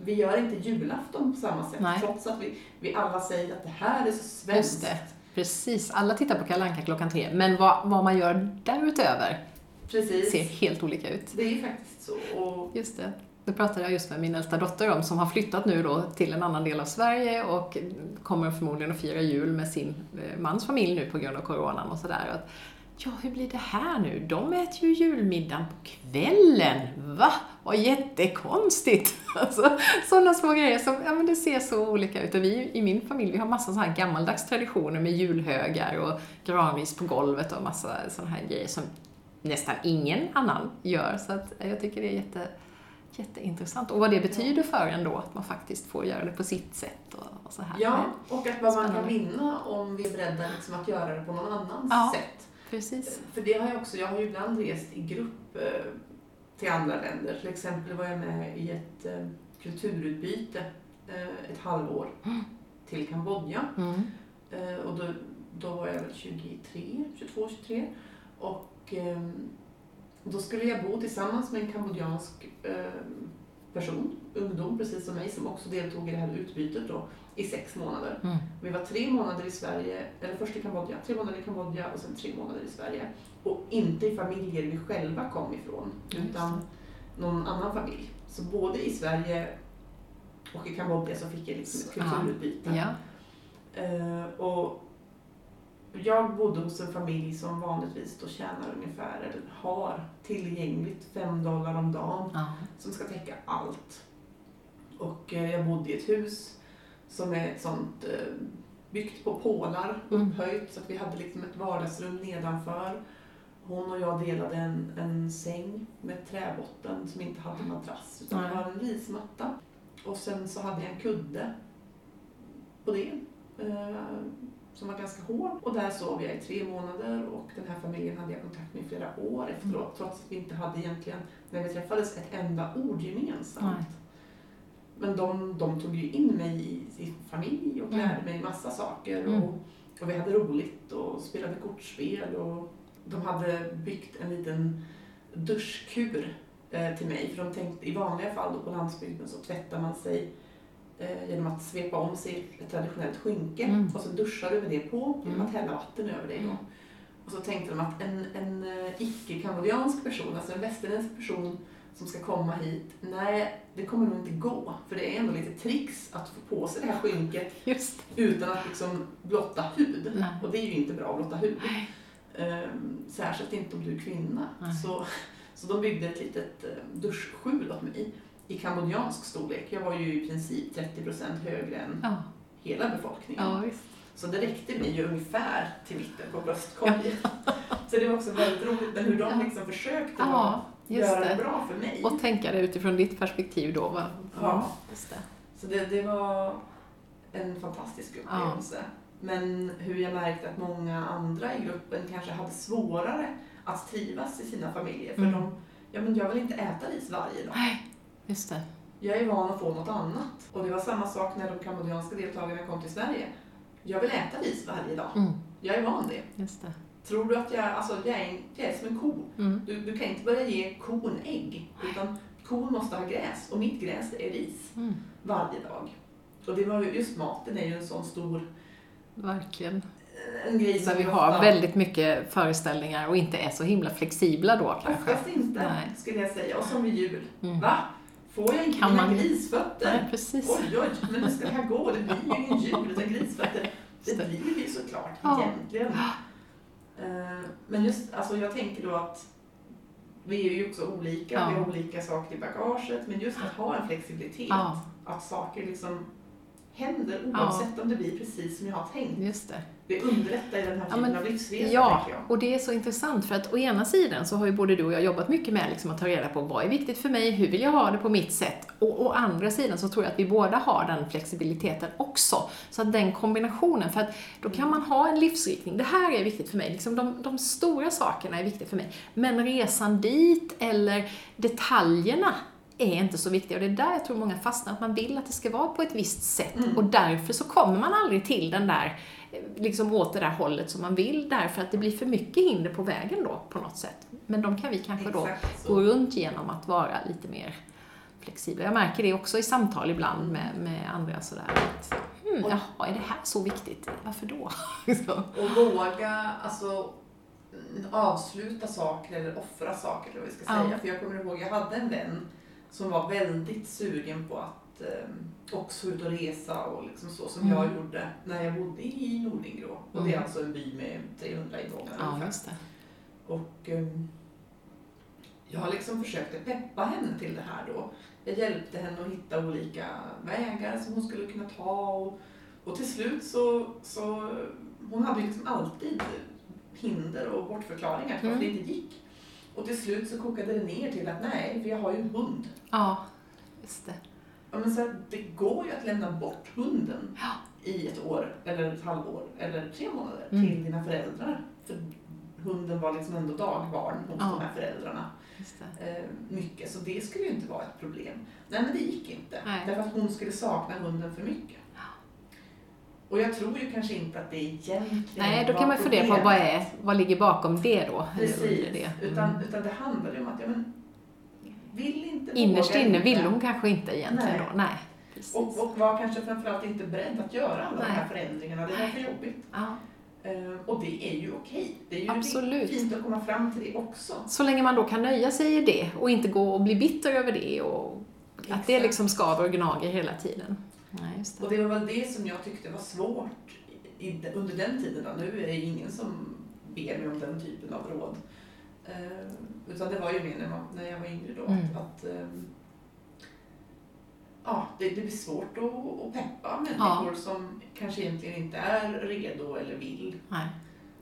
Vi gör inte julafton på samma sätt, Nej. trots att vi, vi alla säger att det här är så Just svenskt. det. Precis. Alla tittar på Kalle Anka klockan tre, men vad, vad man gör därutöver Precis. ser helt olika ut. Det är faktiskt så. Och Just det. Det pratade jag just med min äldsta dotter om som har flyttat nu då till en annan del av Sverige och kommer förmodligen att fira jul med sin eh, mans familj nu på grund av coronan och sådär. Ja, hur blir det här nu? De äter ju julmiddagen på kvällen. Va? Vad jättekonstigt! Alltså, sådana små grejer som, ja men det ser så olika ut. Och vi i min familj, vi har massa så här gammaldags traditioner med julhögar och granris på golvet och massa sådana här grejer som nästan ingen annan gör. Så att jag tycker det är jätte, jätteintressant. Och vad det betyder för en då, att man faktiskt får göra det på sitt sätt och, och så här. Ja, och att vad man kan vinna om vi är beredda liksom att göra det på någon annans Ja. sätt. Precis. För det har jag också, jag har ju ibland rest i grupp eh, till andra länder. Till exempel var jag med i ett eh, kulturutbyte eh, ett halvår till Kambodja. Mm. Och då, då var jag väl 23, 22, 23. Och då skulle jag bo tillsammans med en kambodjansk person, ungdom precis som mig, som också deltog i det här utbytet då, i sex månader. Mm. Vi var tre månader i Sverige, eller först i Kambodja, tre månader i Kambodja och sen tre månader i Sverige. Och inte i familjer vi själva kom ifrån, utan någon annan familj. Så både i Sverige och i Kambodja så fick jag liksom ett kulturutbyte. Ja. Eh, och jag bodde hos en familj som vanligtvis då tjänar ungefär, eller har tillgängligt fem dollar om dagen Ja. som ska täcka allt. Och eh, jag bodde i ett hus som är ett sånt eh, byggt på pålar, Mm. upphöjt, så att vi hade liksom ett vardagsrum nedanför. Hon och jag delade en, en säng med träbotten som inte hade madrass, utan det var en rismatta. Och sen så hade jag en kudde på det, eh, som var ganska hård. Och där sov jag i tre månader och den här familjen hade jag kontakt med i flera år efteråt, trots att vi inte hade egentligen, när vi träffades, ett enda ord gemensamt. Nej. Men de, de tog ju in mig i sin familj och Mm. lärde mig massa saker. Mm. Och, och vi hade roligt och spelade kortspel. Och de hade byggt en liten duschkur eh, till mig. För de tänkte, i vanliga fall då på landsbygden så tvättar man sig eh, genom att svepa om sig ett traditionellt skynke. Mm. Och så duschar du med det på genom Mm. att hälla vatten över dig. Då. Och så tänkte de att en, en eh, icke-kambodjansk person, alltså en västerländsk person som ska komma hit, nej, det kommer nog inte gå. För det är ändå lite tricks att få på sig det här skynket utan att liksom blotta hud. Nej. Och det är ju inte bra att blotta hud. Ehm, särskilt inte om du är kvinna. Nej. Så, så de byggde ett litet eh, duschskjul åt mig i kambodjansk storlek. Jag var ju i princip 30% högre än Ja, hela befolkningen. ja. Så det räckte mig ju ungefär till mitten på bröstkorgen. Så det var också väldigt roligt hur de liksom försökte Ja, just göra det bra för mig. Och tänka det utifrån ditt perspektiv då. Va? Ja. Just det. Så det, det var en fantastisk upplevelse. Men hur jag märkte att många andra i gruppen kanske hade svårare att trivas i sina familjer. För Mm. de, ja men jag vill inte äta ris varje dag. Nej, just det. Jag är van att få något annat. Och det var samma sak när de kambodjanska deltagarna kom till Sverige. Jag vill äta ris varje dag. Mm, Jag är van det. just det. Tror du att jag, alltså jag är, jag är som en ko. Mm. Du, du kan inte börja ge kon ägg. Utan kon måste ha gräs. Och mitt gräs är ris. Mm, varje dag. Och det var ju, just maten är ju en sån stor Verkligen. en grej Där vi ofta- har väldigt mycket föreställningar och inte är så himla flexibla då kanske. Oftast inte, Nej. skulle jag säga. Och som vid jul. Mm. Va? Får jag inte Kan mina man- grisfötter? Nej, precis. Oj, oj, men hur ska det här gå? Det blir ju ingen jul utan grisfötter. Det. blir det ju såklart, Ja. egentligen. Eh, Men just, alltså jag tänker då att vi är ju också olika, Ja. vi har olika saker i bagaget, men just att ha en flexibilitet. Ja, Att saker liksom händer Ja. oavsett om det blir precis som jag har tänkt. just det. Det underlättar i den här Ja, typen men- av livsresa, Ja, jag. och det är så intressant för att å ena sidan så har ju både du och jag jobbat mycket med liksom att ta reda på vad är viktigt för mig, hur vill jag ha det på mitt sätt och å andra sidan så tror jag att vi båda har den flexibiliteten också. Så att den kombinationen, för att då kan man ha en livsriktning, det här är viktigt för mig, liksom de, de stora sakerna är viktiga för mig, men resan dit eller detaljerna är inte så viktiga och det är där jag tror många fastnar, att man vill att det ska vara på ett visst sätt Mm. och därför så kommer man aldrig till den där eh, liksom åt det där hållet som man vill därför att det blir för mycket hinder på vägen då på något sätt. Men de kan vi kanske då Exakt så. gå runt genom att vara lite mer flexibla. Jag märker det också i samtal ibland med, med andra sådär. Att, Och- jaha, är det här så viktigt? Varför då? Och våga alltså, mm, avsluta saker eller offra saker, eller vad vi ska Ja. säga. För jag kommer ihåg, jag hade en vän som var väldigt sugen på att eh, också ut och resa och liksom så som Mm. jag gjorde när jag bodde i Nordingrå. Och det är Mm. alltså en by med 300 invånare Ja, just det. Och ehm, jag liksom försökte peppa henne till det här då. Jag hjälpte henne att hitta olika vägar som hon skulle kunna ta och, och till slut så, så hon hade liksom alltid hinder och bortförklaringar till varför det Mm. inte gick. Och till slut så kokade det ner till att nej, för jag har ju en hund. Ja, just det. Ja, men så att det går ju att lämna bort hunden Ja. i ett år, eller ett halvår, eller tre månader Mm. till dina föräldrar. För hunden var liksom ändå dagbarn hos Ja. de här föräldrarna. Eh, mycket, så det skulle ju inte vara ett problem. Nej, men det gick inte. Nej. Därför att hon skulle sakna hunden för mycket. Och jag tror ju kanske inte att det egentligen Nej, då kan man fundera på vad, är, vad ligger bakom det då? Precis, det? Mm. utan, utan det handlar ju om att, ja men, vill inte, Innerst inne ville hon kanske inte egentligen Nej. då. Nej, precis. Och, och var kanske framförallt inte beredd att göra alla de här Nej. förändringarna. Det var för jobbigt. Ja. Eh, och det är ju okej. Det är ju Absolut. fint att komma fram till det också. Så länge man då kan nöja sig i det och inte gå och bli bitter över det och att det Exakt. liksom skaver och gnager hela tiden. Nej, just Och det. det var väl det som jag tyckte var svårt i, under den tiden. Då. Nu är det ingen som ber mig om den typen av råd. Eh, utan det var ju mer när, man, när jag var yngre då. Mm. Att, ehm, ja, det, det blir svårt att, att peppa människor som kanske egentligen inte är redo eller vill. Nej,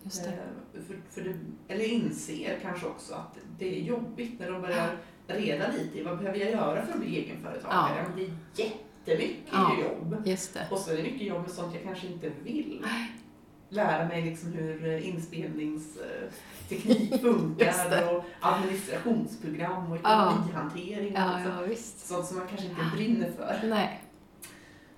just det. Eh, För, för det, eller inser kanske också att det är jobbigt när de börjar reda lite i vad behöver jag göra för att bli egenföretagare. Ja. Men det är jättemycket Ja. jobb. Just det. Och så är det mycket jobb med sånt jag kanske inte vill. Lära mig liksom hur eh, inspelningsteknik Just funkar och administrationsprogram och ekonomihantering. och Ja, liksom. ja. Sånt som man kanske inte brinner för. Nej.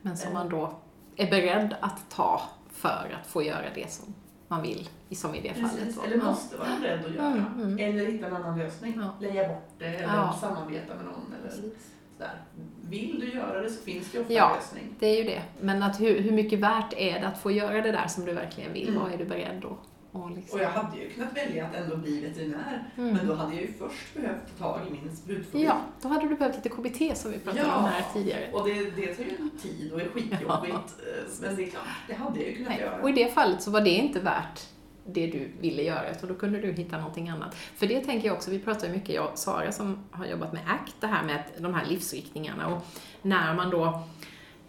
Men som man då är beredd att ta för att få göra det som man vill, som i det fallet. Precis, då. eller måste vara beredd att göra. Mm, mm. Eller hitta en annan lösning. Ja. Leja bort det eller Ja. samarbeta med någon. Eller Precis. Sådär. Vill du göra det så finns det ofta Ja. en lösning. Det är ju det. Men att hur, hur mycket värt är det att få göra det där som du verkligen vill? Mm. Vad är du beredd då? Och liksom. Och jag hade ju kunnat välja att ändå bli veterinär. Mm. Men då hade jag ju först behövt ta tag i min sprutfobi. Ja, då hade du behövt lite KBT som vi pratade Ja. om här tidigare. Och det, det tar ju tid och är skitjobbigt. eh, Men det är klart, det hade jag ju kunnat Nej. göra. Och i det fallet så var det inte värt det du ville göra, utan då kunde du hitta någonting annat. För det tänker jag också, vi pratar ju mycket, jag och Sara som har jobbat med ACT, det här med de här livsriktningarna och när man då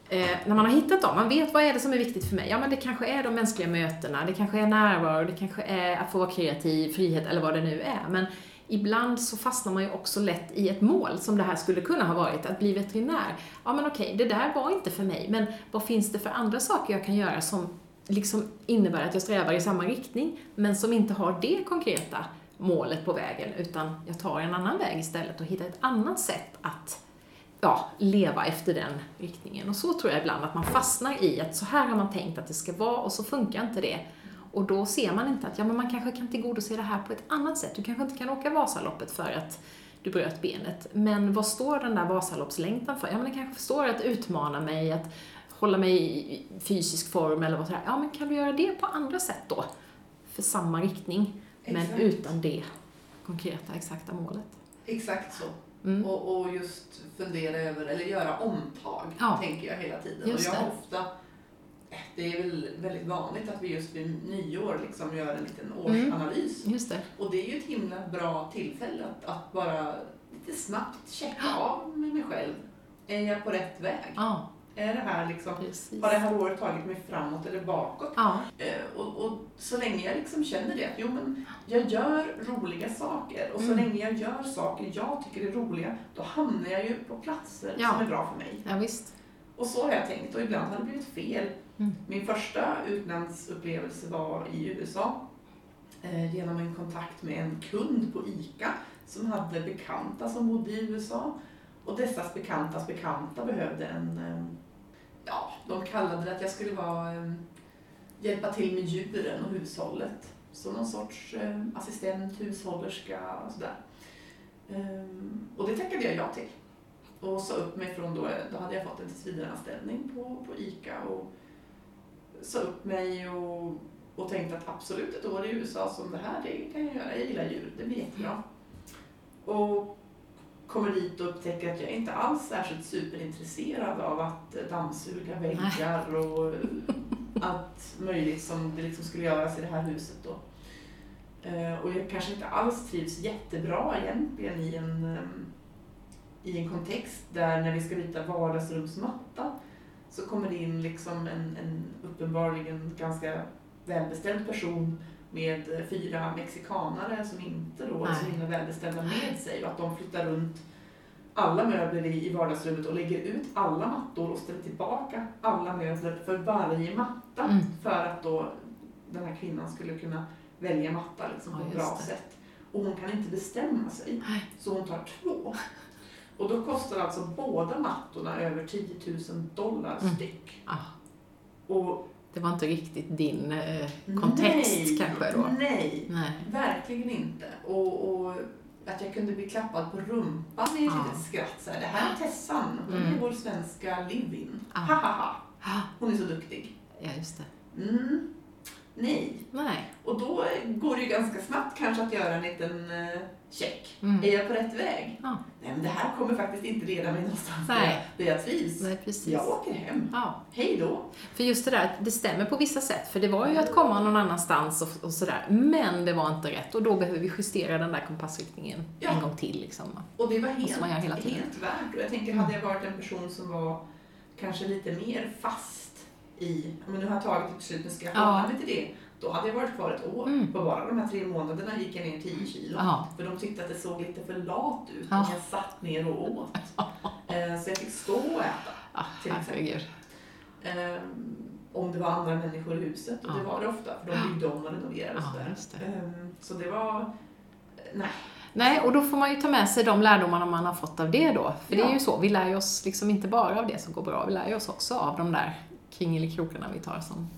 Eh, när man har hittat dem, man vet vad är det som är viktigt för mig. Ja, men det kanske är de mänskliga mötena, det kanske är närvaro, det kanske är att få vara kreativ, frihet eller vad det nu är. Men ibland så fastnar man ju också lätt i ett mål som det här skulle kunna ha varit, att bli veterinär. Ja, men okej, det där var inte för mig, men vad finns det för andra saker jag kan göra som liksom innebär att jag strävar i samma riktning, men som inte har det konkreta målet på vägen, utan jag tar en annan väg istället och hittar ett annat sätt att ja, leva efter den riktningen. Och så tror jag ibland att man fastnar i att så här har man tänkt att det ska vara och så funkar inte det. Och då ser man inte att ja, men man kanske kan tillgodose det här på ett annat sätt. Du kanske inte kan åka Vasaloppet för att du bröt benet. Men vad står den där Vasaloppslängtan för? Ja, men det kanske står att utmana mig, att hålla mig i fysisk form eller vad sådär. Ja, men kan du göra det på andra sätt då? För samma riktning, men Exakt. utan det konkreta, exakta målet. Exakt så. Mm. Och, och just fundera över, eller göra omtag, Ja. tänker jag hela tiden. Just och jag det. ofta, eh, det är väl väldigt vanligt att vi just vid nyår liksom gör en liten Mm. årsanalys. Just det. Och det är ju ett himla bra tillfälle att, att bara lite snabbt checka av med mig själv. Är jag på rätt väg? Ja, Är det här liksom, precis. har det här året tagit mig framåt eller bakåt? Ja, Eh, och, och så länge jag liksom känner det, att jo men jag gör roliga saker och så Mm. länge jag gör saker jag tycker är roliga, då hamnar jag ju på platser Ja. som är bra för mig. ja visst. Och så har jag tänkt och ibland har det blivit fel. Mm. Min första utlandsupplevelse var i USA eh, genom en kontakt med en kund på ICA som hade bekanta som bodde i USA. Och dessas bekantas bekanta behövde en, eh, ja, de kallade det att jag skulle vara, eh, hjälpa till med djuren och hushållet. Så någon sorts eh, assistent, hushållerska och sådär. Ehm, och det tackade jag ja till. Och sa upp mig från då, då hade jag fått en tillsvidareanställning på, på ICA och sa upp mig och, och tänkte att absolut ett år i USA som det här, det kan jag göra. Jag gillar djur, det blir jättebra. Och kommer dit och upptäcker att jag inte alls är särskilt superintresserad av att dammsuga väggar och allt möjligt som det liksom skulle göras i det här huset då. Eh, Och jag kanske inte alls trivs jättebra egentligen i en, ehm, i en kontext där när vi ska byta vardagsrumsmatta så kommer det in liksom en, en uppenbarligen ganska välbeställd person med fyra mexikanare som inte då är så himla välbeställda med sig och att de flyttar runt alla möbler i, vardagsrummet och lägger ut alla mattor och ställer tillbaka alla möbler för varje matta Mm. för att då den här kvinnan skulle kunna välja matta liksom, Ja, på ett bra det. sätt. Och hon kan inte bestämma sig, Nej. så hon tar två. Och då kostar alltså båda mattorna över 10 000 dollar Mm. styck. Ah, Och det var inte riktigt din eh, kontext nej, kanske då? Nej, Nej. verkligen inte. Och, och att jag kunde bli klappad på rumpan med ett Ja. litet skratt. Så här, det här är Tessan, hon är Mm. vår svenska live-in. Ja. Ha, ha, ha. Hon är så duktig. Ja, just det. Mm. Nej. Nej. Och då går det ju ganska snabbt kanske att göra en liten eh, check. Mm. Är jag på rätt väg? Ja. Nej, men det här kommer faktiskt inte leda mig någonstans Nej. där jag trivs. Nej, precis. Jag åker hem. Ja. Hej då. För just det där, det stämmer på vissa sätt, för det var ju att komma någon annanstans och, och sådär, men det var inte rätt och då behöver vi justera den där kompassriktningen Ja. en gång till liksom. Och det var helt, helt värt. Och jag tänker, hade jag varit en person som var kanske lite mer fast i, men nu har jag tagit ett beslut, nu ska jag Ja. hålla mig till det. Då hade jag varit kvar ett år. Mm. På bara de här tre månaderna gick jag ner 10 kilo. Ja. För de tyckte att det såg lite för lat ut Ja. när jag satt ner och åt. Eh, Så jag fick stå och äta. Ja, Till exempel. Ehm, Om det var andra människor i huset, och det Ja. var det ofta, för de byggde om och renoverade och Ja, sådär. Ehm, Så det var, nej. Nej, och då får man ju ta med sig de lärdomarna man har fått av det då. För det är Ja. ju så, vi lär ju oss liksom inte bara av det som går bra, vi lär ju oss också av de där kringelikrokarna vi tar som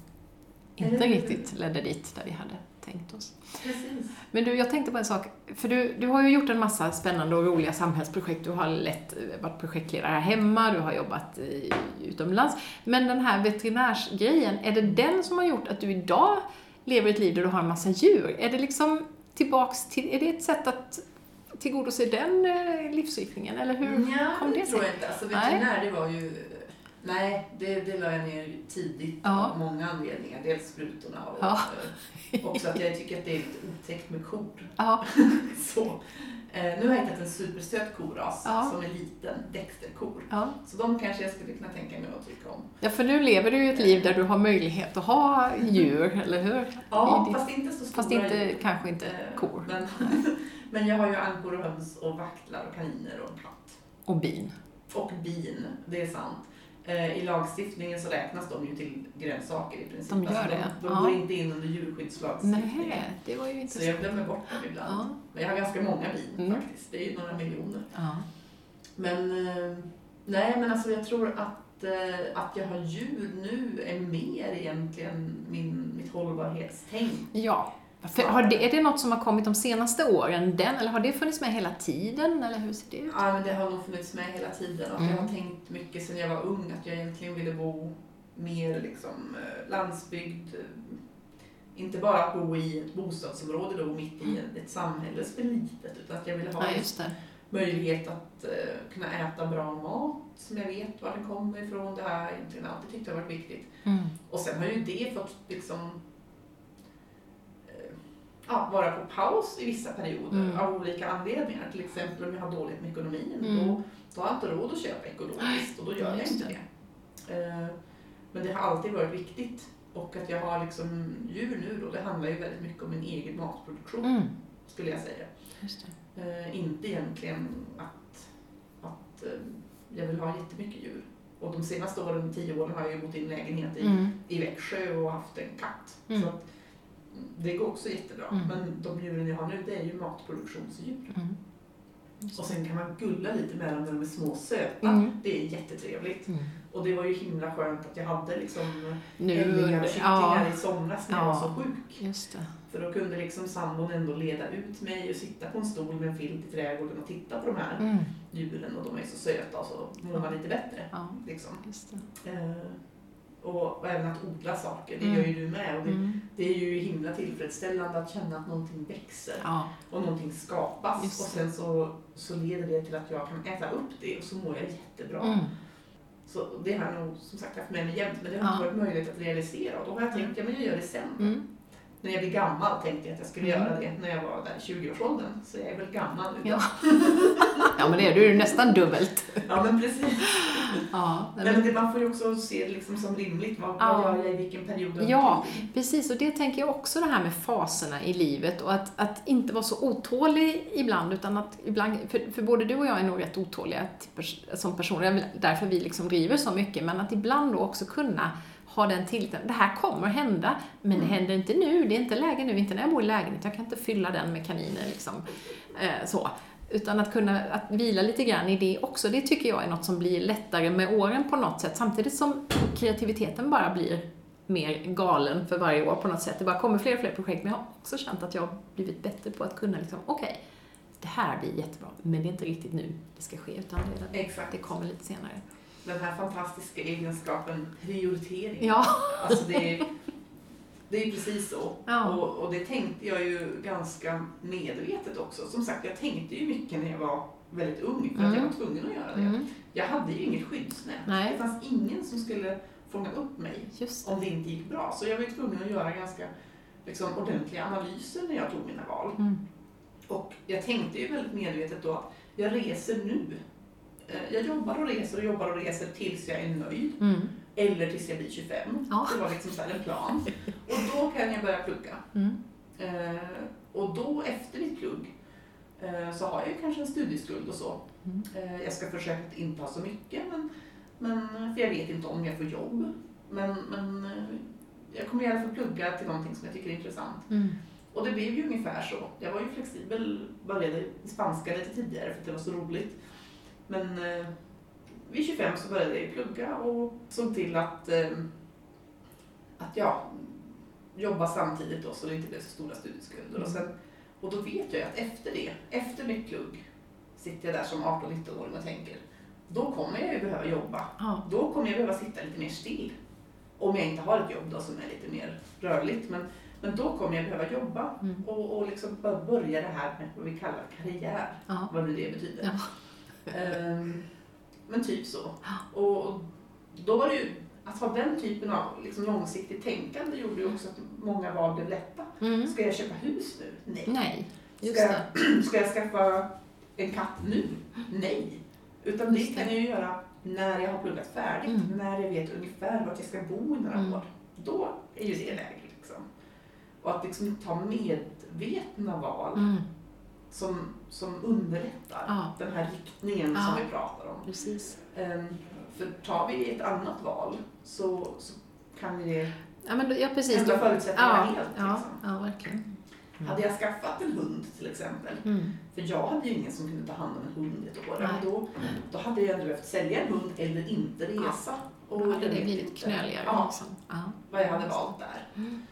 inte riktigt ledde dit där vi hade tänkt oss. Precis. Men du, jag tänkte på en sak. För du, du har ju gjort en massa spännande och roliga samhällsprojekt. Du har lett, varit projektledare här hemma, du har jobbat i, utomlands. Men den här veterinärsgrejen, är det den som har gjort att du idag lever ett liv där du har en massa djur? Är det liksom tillbaks till, är det ett sätt att tillgodose den eh, livsriktningen? Eller hur Ja, kom det det tror sig? jag inte. Alltså Nej. veterinär, det var ju... Nej, det, det la jag ner tidigt Ja. av många anledningar. Dels sprutorna och Ja. eh, också att jag tycker att det är lite otäckt med kor. Ja, Så. Eh, nu har jag hittat en supersöt koras Ja. som är liten, Dexterkor. ja. Så de kanske jag skulle kunna tänka mig att tycka om. ja, för nu lever du ju ett liv där du har möjlighet att ha djur, eller hur? Ja, ditt- fast inte så stora Fast inte, djur. kanske inte Eh, kor. Men, men jag har ju ankor och höns och vaktlar och kaniner och en katt. Och bin. Och bin, det är sant. Eh, I lagstiftningen så räknas de ju till grönsaker i princip. De gör Alltså, det, De, de ja. går inte in under djurskyddslagstiftningen. Nej, det var ju Så intressant. jag glömmer bort dem ibland. Ja. Men jag har ganska många bin Mm. faktiskt. Det är ju några miljoner. Ja. Men eh, nej, men alltså jag tror att, eh, att jag har djur nu är mer egentligen min, mitt hållbarhetstänk. Ja. För har det, är det något som har kommit de senaste åren, den, eller har det funnits med hela tiden, eller hur ser det ut? Ja, men det har nog funnits med hela tiden. Och Jag har Mm. tänkt mycket sedan jag var ung att jag egentligen ville bo mer liksom eh, landsbygd. eh, Inte bara bo i ett bostadsområde då mitt i ett, ett samhälle som är litet utan att jag ville ha Ja, möjlighet att eh, kunna äta bra mat som jag vet var den kommer ifrån. Det har jag egentligen alltid tyckt har varit viktigt. Mm. Och sen har ju det fått liksom ja, vara på paus i vissa perioder Mm. av olika anledningar. Till exempel om jag har dåligt med ekonomin. Mm. Då, då har jag inte råd att köpa ekologiskt och då gör jag inte det. det. Eh, Men det har alltid varit viktigt. Och att jag har liksom djur nu då, det handlar ju väldigt mycket om min egen matproduktion Mm. skulle jag säga. Eh, inte egentligen att, att eh, jag vill ha jättemycket djur. Och de senaste åren, tio åren, har jag ju bott i en lägenhet i, Mm. i Växjö och haft en katt. Så att, mm, det går också jättebra. Mm. Men de djuren jag har nu, det är ju matproduktionsdjur. Mm. Och sen kan man gulla lite med dem när de är små och söta. Mm. Det är jättetrevligt. Mm. Och det var ju himla skönt att jag hade liksom ändlingar och kycklingar ja, i somras när Ja. jag var så sjuk. För då kunde liksom sambon ändå leda ut mig och sitta på en stol med en filt i trädgården och titta på de här Mm. djuren och de är så söta och så mår man lite bättre. Ja, Liksom. Och, och även att odla saker, det Mm. gör ju du med. Och det, Mm. det är ju himla tillfredsställande att känna att någonting växer Ja, och någonting skapas. Just Och sen så, så leder det till att jag kan äta upp det och så mår jag jättebra. mm. Så det har jag nog som sagt haft med mig jämt men det har Ja. inte varit möjligt att realisera. Och då har jag tänkt, ja men jag gör det sen. Mm. När jag blir gammal tänkte jag att jag skulle Mm. göra det när jag var där i 20-årsåldern. Så jag är väl gammal nu. Ja. ja, men det är du är nästan dubbelt. ja men precis. Ja, Men men, det, man får ju också se det liksom som rimligt. Vad, Ja. vad gör jag i vilken period Ja. Precis, och det tänker jag också det här med faserna i livet och att, att inte vara så otålig ibland utan att ibland, för, för både du och jag är nog rätt otåliga pers- som personer, därför vi liksom driver så mycket, men att ibland då också kunna ha den tilliten, det här kommer hända, men det Mm. händer inte nu, det är inte läge nu, inte när jag bor i lägenhet, jag kan inte fylla den med kaniner liksom. Eh, så. Utan att kunna att vila lite grann i det också, det tycker jag är något som blir lättare med åren på något sätt, samtidigt som kreativiteten bara blir mer galen för varje år på något sätt. Det bara kommer fler och fler projekt, men jag har också känt att jag har blivit bättre på att kunna liksom, okej, det här blir jättebra, men det är inte riktigt nu det ska ske, utan det, det kommer lite senare. Den här fantastiska egenskapen prioritering. Ja, Alltså det är, Det är precis så. Ja. Och, och det tänkte jag ju ganska medvetet också. Som sagt, jag tänkte ju mycket när jag var väldigt ung för att Mm. jag var tvungen att göra det. Mm. Jag hade ju inget skyddsnät. Nej. Det fanns ingen som skulle fånga upp mig det. om det inte gick bra. Så jag var tvungen att göra ganska liksom, ordentliga analyser när jag tog mina val. Mm. Och jag tänkte ju väldigt medvetet då att jag reser nu. Eh, Jag jobbar och reser och jobbar och reser tills jag är nöjd. Mm. Eller tills jag blir 25. Ja. Det var liksom så en plan. Och då kan jag börja plugga. Mm. Eh, och då efter mitt plugg eh, så har jag kanske en studieskuld och så. Mm. Eh, jag ska försöka att inte ha så mycket, men, men, för jag vet inte om jag får jobb. Men, men eh, jag kommer i alla fall plugga till någonting som jag tycker är intressant. Mm. Och det blev ju ungefär så. Jag var ju flexibel, började spanska lite tidigare för att det var så roligt. Men eh, vid 25 så började jag plugga och såg till att, eh, att ja, jobba samtidigt då så det inte blev så stora studieskulder. Och, sen, och då vet jag att efter det, efter mitt plugg, sitter jag där som 18-19-åring och tänker, då kommer jag ju behöva jobba. Ja. Då kommer jag behöva sitta lite mer still. Om jag inte har ett jobb då som är lite mer rörligt. Men, men då kommer jag behöva jobba Mm. och, och liksom bör- börja det här med vad vi kallar karriär. Ja. Vad nu det betyder. Ja. Ehm, men typ så. Och då var det ju, att ha den typen av liksom långsiktigt tänkande gjorde ju också att många val blev lätta. Mm. Ska jag köpa hus nu? Nej. Nej, just Ska jag, ska jag skaffa en katt nu? Nej. Utan det Just det. kan jag ju göra när jag har pluggat färdigt, Mm. när jag vet ungefär vart jag ska bo i några Mm. år. Då är ju det läge liksom. Och att liksom ta medvetna val Mm. som, som underlättar Ja. den här riktningen Ja. som vi pratar om. Precis. Ehm, för tar vi ett annat val så, så kan vi det Ja, men, ja precis. ändra förutsättningarna ja, helt. ja, Liksom. ja, verkligen. Hade jag skaffat en hund till exempel Mm. För jag hade ju ingen som kunde ta hand om en hund ett år. Då, då hade jag ändå behövt sälja en hund eller inte resa. Och Då hade det blivit knöligare. Ja, Liksom. Ja. vad jag hade valt där. Mm.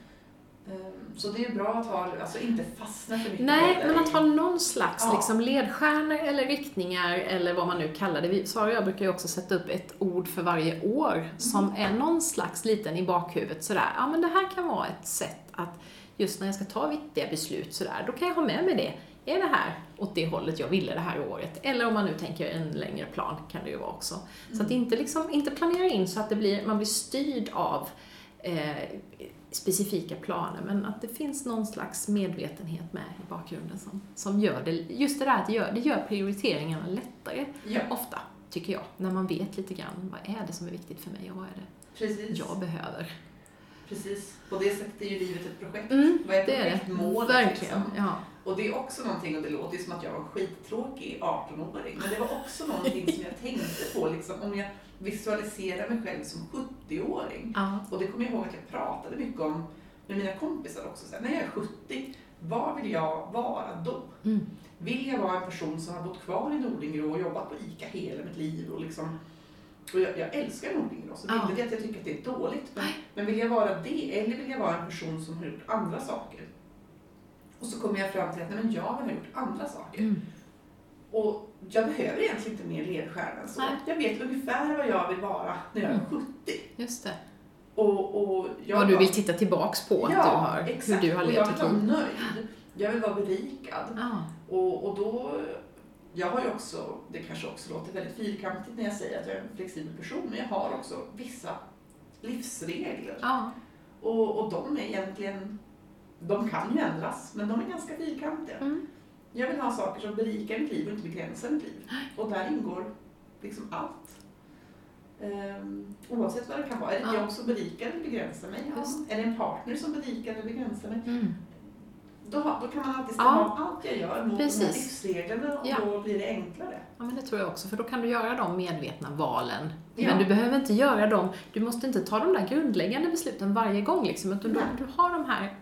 Ehm, Så det är bra att ha, alltså inte fastna för mycket Nej, men att ha någon slags Ja. liksom, ledstjärnor eller riktningar eller vad man nu kallar det. Sara och jag brukar ju också sätta upp ett ord för varje år som är någon slags liten i bakhuvudet sådär. Ja, men det här kan vara ett sätt att just när jag ska ta viktiga beslut sådär, då kan jag ha med mig det. Är det här åt det hållet jag ville det här året? Eller om man nu tänker en längre plan kan det ju vara också. Så att inte, liksom, inte planera in så att det blir, man blir styrd av eh, specifika planer, men att det finns någon slags medvetenhet med i bakgrunden som, som gör det, just det där att det gör, det gör prioriteringarna lättare Ja, ofta, tycker jag, när man vet lite grann vad är det som är viktigt för mig och vad är det precis. jag behöver. precis. På det sättet är ju livet ett projekt. Mm, Vad är det är det. projektmålet? Verkligen, Liksom? ja. Och det är också någonting, och det låter ju som att jag var skittråkig 18-åring, men det var också någonting som jag tänkte på, liksom, om jag visualiserar mig själv som 70-åring. ja. Och det kommer jag ihåg att jag pratade mycket om med mina kompisar också. Så här, när jag är 70, vad vill jag vara då? Mm. Vill jag vara en person som har bott kvar i Nordingrå och jobbat på ICA hela mitt liv? Och, liksom, och jag, jag älskar Nordingrå, så det är Ja. inte det att jag tycker att det är dåligt. Men, men vill jag vara det, eller vill jag vara en person som har gjort andra saker? Och så kommer jag fram till att nej, men jag har gjort andra saker. Mm. Och jag behöver egentligen inte mer ledstjärna än så. Nej. Jag vet ungefär vad jag vill vara när jag är Mm. 70. Just det. Och, och jag vad du vill titta tillbaks på att du har, exakt. hur du har och jag levt vill ditt vara liv. nöjd. Jag vill vara berikad. Ja. Och, och då, jag har ju också, det kanske också låter väldigt fyrkantigt när jag säger att jag är en flexibel person, men jag har också vissa livsregler. Ja. Och, och de är egentligen, de kan ju ändras, men de är ganska fyrkantiga. Mm. Jag vill ha saker som berikar mitt liv och inte begränsar mitt liv. Och där ingår liksom allt. Ehm, oavsett vad det kan vara. Är det Ja. jobb som berikar eller begränsar mig? Ja. Är det en partner som berikar eller begränsar mig? Mm. Då, då kan man alltid stämma Ja. allt jag gör mot de här Precis. livsreglerna och Ja. då blir det enklare. Ja, men det tror jag också, för då kan du göra de medvetna valen. Ja. Men du behöver inte göra dem, du måste inte ta de där grundläggande besluten varje gång liksom, utan du, du har de här,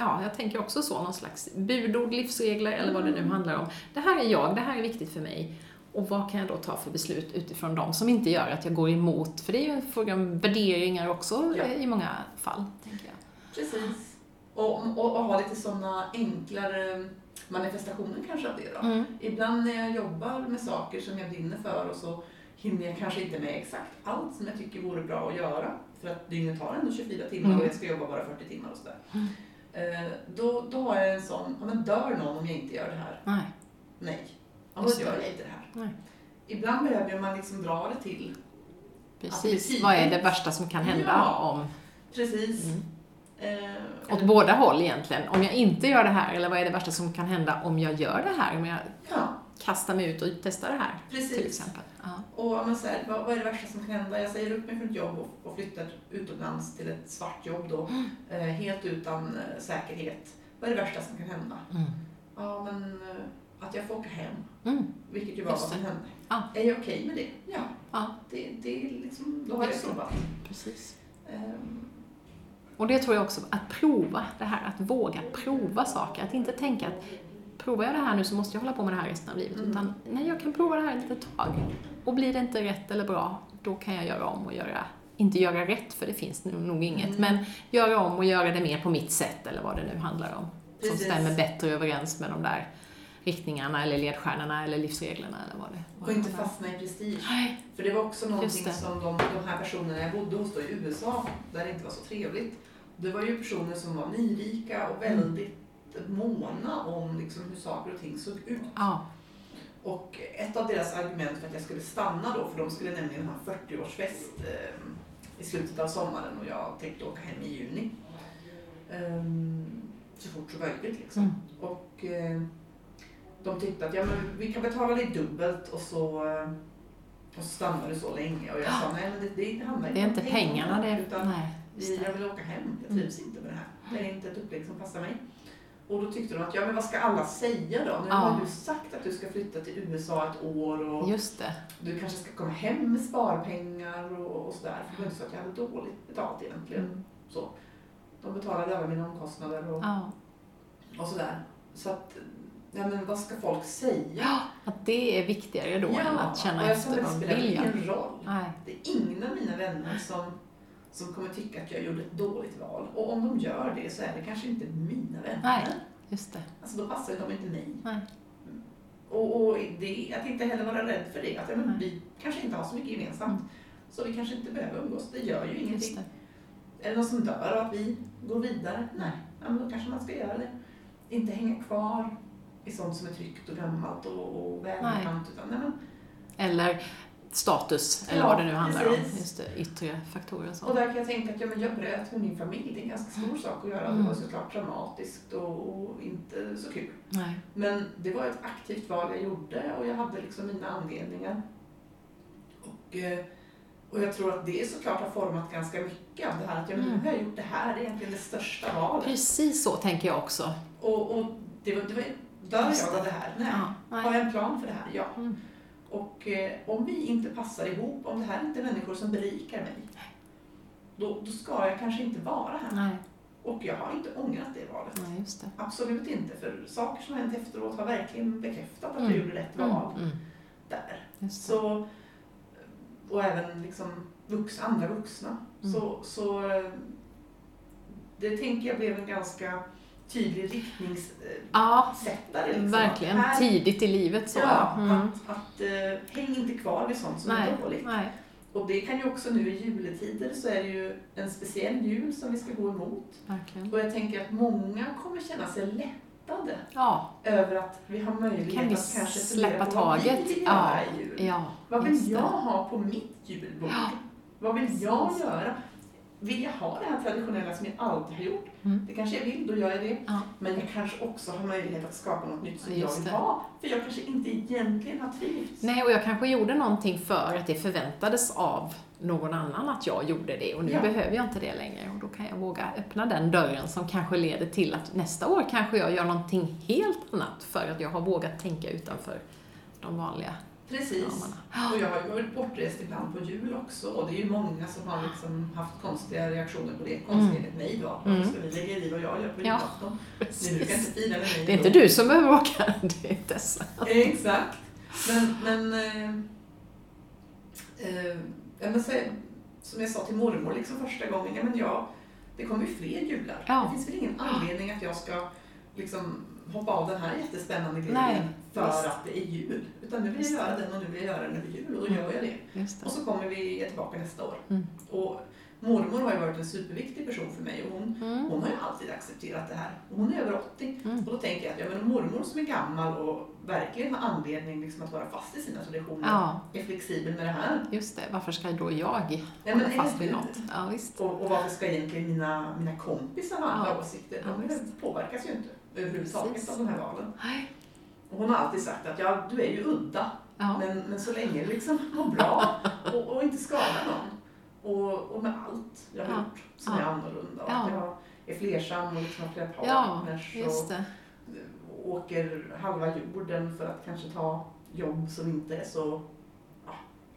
ja, jag tänker också så, någon slags budord, livsregler eller vad det nu Mm. handlar om. Det här är jag, det här är viktigt för mig. Och vad kan jag då ta för beslut utifrån dem som inte gör att jag går emot? För det är ju en fråga om värderingar också Ja. i många fall, tänker jag. Precis. Och, och, och ha lite sådana enklare manifestationer kanske av det då. Mm. Ibland när jag jobbar med saker som jag brinner för och så hinner jag kanske inte med exakt allt som jag tycker vore bra att göra. för att dygnet har ändå 24 timmar Mm. och jag ska jobba bara 40 timmar och sådär. Mm. Eh, då, då har jag en sån, ja men dör någon om jag inte gör det här? Nej. Nej. Ja, då det. gör jag inte det här. Nej. Ibland behöver man liksom dra det till, Precis. betyder- Vad är det värsta som kan hända Ja. om... precis. Mm. Eh, Åt båda håll egentligen. Om jag inte gör det här, eller vad är det värsta som kan hända om jag gör det här? Om jag ja, kastar mig ut och testar det här, precis. till exempel. Ja. Och om man säger, vad, vad är det värsta som kan hända? Jag säger upp mig från ett jobb och, och flyttar utomlands till ett svart jobb då, eh, helt utan eh, säkerhet. Vad är det värsta som kan hända? Mm. Ja, men eh, att jag får åka hem, Mm. vilket ju var Just vad som hände. Ja. Är jag okej med det? Ja. Ja. Det, det är liksom, då har jag provat. Precis. Ehm, Och det tror jag också, att prova det här, att våga prova saker. Att inte tänka att provar jag det här nu så måste jag hålla på med det här resten av livet. Mm. Utan nej, jag kan prova det här ett litet tag. Och blir det inte rätt eller bra, då kan jag göra om och göra, inte göra rätt för det finns nog inget, Mm. men göra om och göra det mer på mitt sätt eller vad det nu handlar om. Som Precis. stämmer bättre överens med de där riktningarna eller ledstjärnorna eller livsreglerna eller vad det vad och inte fastna i prestige. Nej, För det var också någonting som de, de här personerna jag bodde hos då i USA, där det inte var så trevligt. Det var ju personer som var nyrika och Mm. väldigt måna om liksom hur saker och ting såg ut. ja. Och ett av deras argument för att jag skulle stanna då, för de skulle nämligen ha 40-årsfest eh, i slutet av sommaren och jag tänkte åka hem i juni. Ehm, så fort som möjligt liksom. Mm. Och eh, de tyckte att ja, men vi kan betala dig dubbelt och så, eh, och så stannar du så länge. Och jag sa nej men det, det handlar Det är inte pengarna, det. Utan Nej, jag vill åka hem, jag trivs inte med det här. Det är inte ett upplägg som passar mig. Och då tyckte de att, ja men vad ska alla säga då? Nu Ja. har du sagt att du ska flytta till USA ett år och Just det. du kanske ska komma hem med sparpengar och, och sådär. För det var inte så att jag hade dåligt betalt egentligen. Mm. Så. De betalade alla mina omkostnader och, Ja. och sådär. Så att, ja men vad ska folk säga? Ja, att det är viktigare då än att känna och jag efter kände, vad det spelar vill ingen roll. Nej. Det är ingen av mina vänner som, som kommer tycka att jag gjorde ett dåligt val. Och om de gör det så är det kanske inte mina vänner. Nej. Just det. Alltså då passar de inte mig. Nej. Och, och det, att inte heller vara rädd för det. Att men vi kanske inte har så mycket gemensamt. Mm. Så vi kanske inte behöver umgås. Det gör ju ingenting. Är det någon som dör och att vi går vidare? Nej, ja, men då kanske man ska göra det. Inte hänga kvar i sånt som är tryggt och gammalt och, och välbekant. Utan, nej, men, Eller status, eller Ja, vad det nu handlar om. precis. Just det, yttre faktorer och så. och där kan jag tänka att ja, men jag bröt med min familj. Det är en ganska stor sak att göra. Det Mm. var såklart traumatiskt och, och inte så kul. Nej. Men det var ett aktivt val jag gjorde och jag hade liksom mina anledningar. Och, eh, och jag tror att det såklart har format ganska mycket av det här att ja, men nu Mm. har jag gjort det här, det är egentligen det största valet. Precis så tänker jag också. Och, och det var, det var, dör jag av det här? Nej. Ja, Har nej. jag en plan för det här? Ja. Mm. Och eh, om vi inte passar ihop, om det här inte är människor som berikar mig, då, då ska jag kanske inte vara här. Nej. Och jag har inte ångrat det valet. nej, det. Absolut inte, för saker som har hänt efteråt har verkligen bekräftat att Mm. jag gjorde rätt val Mm. Mm. där. Så, och även liksom vux, andra vuxna. Mm. Så, så eh, det tänker jag blev en ganska tydlig riktningssättare. Ja, Liksom. verkligen. Här- Tidigt i livet så. Ja, Mm. att, att eh, häng inte kvar vid sånt som Nej, är dåligt. nej. Och det kan ju också nu i juletider så är det ju en speciell jul som vi ska gå emot. Verkligen. Och jag tänker att många kommer känna sig lättade Ja, över att vi har möjlighet kan vi att kanske släppa på vad vi taget? vill Ja, göra i jul. ja. Vad vill jag det. ha på mitt julbord? Vad vill jag precis. göra? Vill jag ha det här traditionella som jag alltid har gjort? Mm. Det kanske jag vill, då gör jag det. Ja. Men jag kanske också har möjlighet att skapa något nytt som Just jag vill det. ha. För jag kanske inte egentligen har trivts. Nej, och jag kanske gjorde någonting för att det förväntades av någon annan att jag gjorde det och nu Ja. behöver jag inte det längre och då kan jag våga öppna den dörren som kanske leder till att nästa år kanske jag gör någonting helt annat för att jag har vågat tänka utanför de vanliga Precis. Och jag har ju varit bortrest ibland på jul också och det är ju många som har liksom haft konstiga reaktioner på det. Konstigt enligt mig då. Mm. Ska vi lägga i vad jag gör på Ja, julafton? Ni brukar inte fira med mig Det är inte du som behöver åka, det är Tessa. Exakt. Men, men, eh, eh, måste säga, som jag sa till mormor liksom första gången, ja men jag, det kommer ju fler jular. Ja. Det finns väl ingen anledning att jag ska liksom hoppa av den här jättespännande grejen Nej, för att det är jul. Utan nu vill jag göra den och nu vill jag göra den över jul och då Mm. gör jag det. Det. Och så kommer vi tillbaka nästa år. Mm. Och mormor har ju varit en superviktig person för mig och hon, Mm. hon har ju alltid accepterat det här. Och hon är över 80. Mm. Och då tänker jag att ja, men en mormor som är gammal och verkligen har anledning liksom att vara fast i sina traditioner Ja, är flexibel med det här. just det. Varför ska då jag Nej, hålla men fast vid något? Ja, visst. Och, och varför ska egentligen mina, mina kompisar ha andra Ja. åsikter? Ja, De visst. påverkas ju inte överhuvudtaget Precis. av de här valen. Nej. Hon har alltid sagt att ja, du är ju udda, Ja. men, men så länge du liksom mår bra och, och inte skadar någon. Och, och med allt jag har Ja. gjort som Ja. är annorlunda. Och att jag är flersam och liksom har flera partners. och, det. och åker halva jorden för att kanske ta jobb som inte är så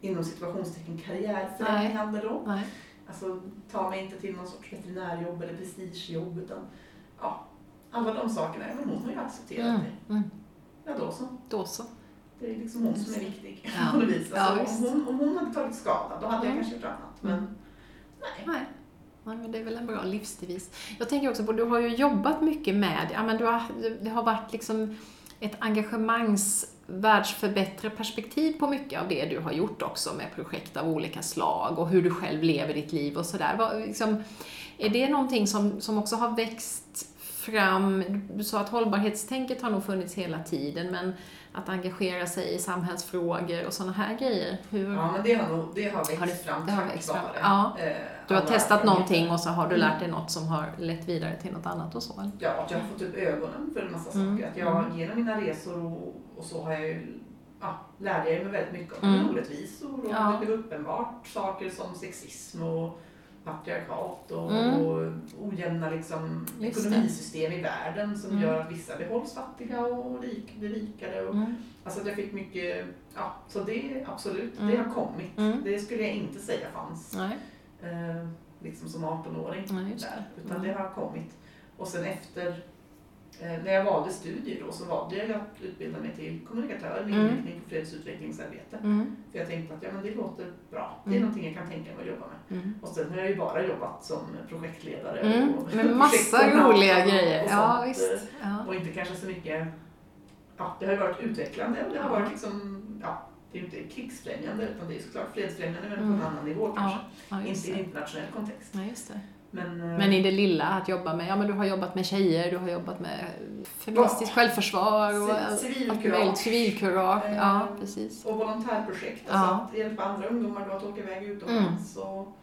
inom situationstecken karriärfrämjande då. Nej. Alltså ta mig inte till någon sorts veterinärjobb eller prestigejobb utan ja, alla de sakerna. Men hon har ju accepterat Mm. det. Mm. Ja då så. Då så. Det är liksom hon som är viktig Ja. på något vis. Ja, Alltså, visst. om, hon, om hon hade tagit skada då hade jag Mm. kanske gjort annat. Men Mm. nej. Nej. Nej, men det är väl en bra livsdevis. Jag tänker också på, du har ju jobbat mycket med, ja men du har, det har varit liksom ett engagemangs världsförbättrarperspektiv på mycket av det du har gjort också med projekt av olika slag och hur du själv lever ditt liv och sådär. Liksom, är det någonting som, som också har växt fram? Du sa att hållbarhetstänket har nog funnits hela tiden, men att engagera sig i samhällsfrågor och sådana här grejer, hur... Ja men det har, nog, det har växt Har det- fram det har växt fram. Ja. eh, Du har testat någonting och så har du Mm. lärt dig något som har lett vidare till något annat och så? eller? Ja, jag har fått upp ögonen för en massa Mm. saker. Att jag Mm. genom mina resor och, och så har jag ju, ja, lärde jag mig väldigt mycket om Mm. orättvisor och Ja. det blev uppenbart saker som sexism och patriarkat och, Mm. och ojämna liksom, ekonomisystem i världen som Mm. gör att vissa behålls fattiga och rik, blir rikare. Och, Mm. Alltså att jag fick mycket, ja, så det absolut, Mm. det har kommit. Mm. Det skulle jag inte säga fanns eh, liksom som 18-åring nej just där, utan Mm. det har kommit. Och sen efter, när jag valde studier då, så valde jag att utbilda mig till kommunikatör med Mm. inriktning på fredsutvecklingsarbete. Mm. För jag tänkte att ja, men det låter bra, det är Mm. någonting jag kan tänka mig att jobba med. Mm. Och sen har jag ju bara jobbat som projektledare Mm. och Med massa roliga grejer. och Ja, visst. eh, Ja. Och inte kanske så mycket, ja det har ju varit utvecklande och det har Ja. varit liksom, ja det är ju inte krigsfrämjande utan det är såklart fredsfrämjande men på Mm. en annan nivå kanske. Ja, ja, inte i en internationell kontext. Det. Men, eh, Men i det lilla, att jobba med, ja men du har jobbat med tjejer, du har jobbat med feministiskt självförsvar och civilkurage. civilkurage. Eh, Ja, precis. och volontärprojekt, Ja. alltså att hjälpa andra ungdomar då att åka iväg utomlands. Och,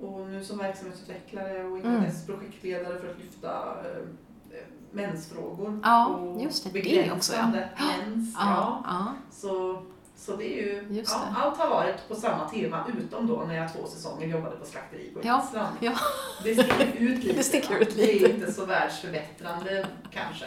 och nu som verksamhetsutvecklare och Mm. IPS projektledare för att lyfta eh, mensfrågor. Ja, och just det, det också, ja. Mens, ja. Ja, ja. Så, så det är ju, Just ja, det. allt har varit på samma tema utom då när jag två säsonger jobbade på slakteri på Ja, Island. ja. Det sticker ut lite. Det sticker ut Det lite. är inte så världsförbättrande kanske.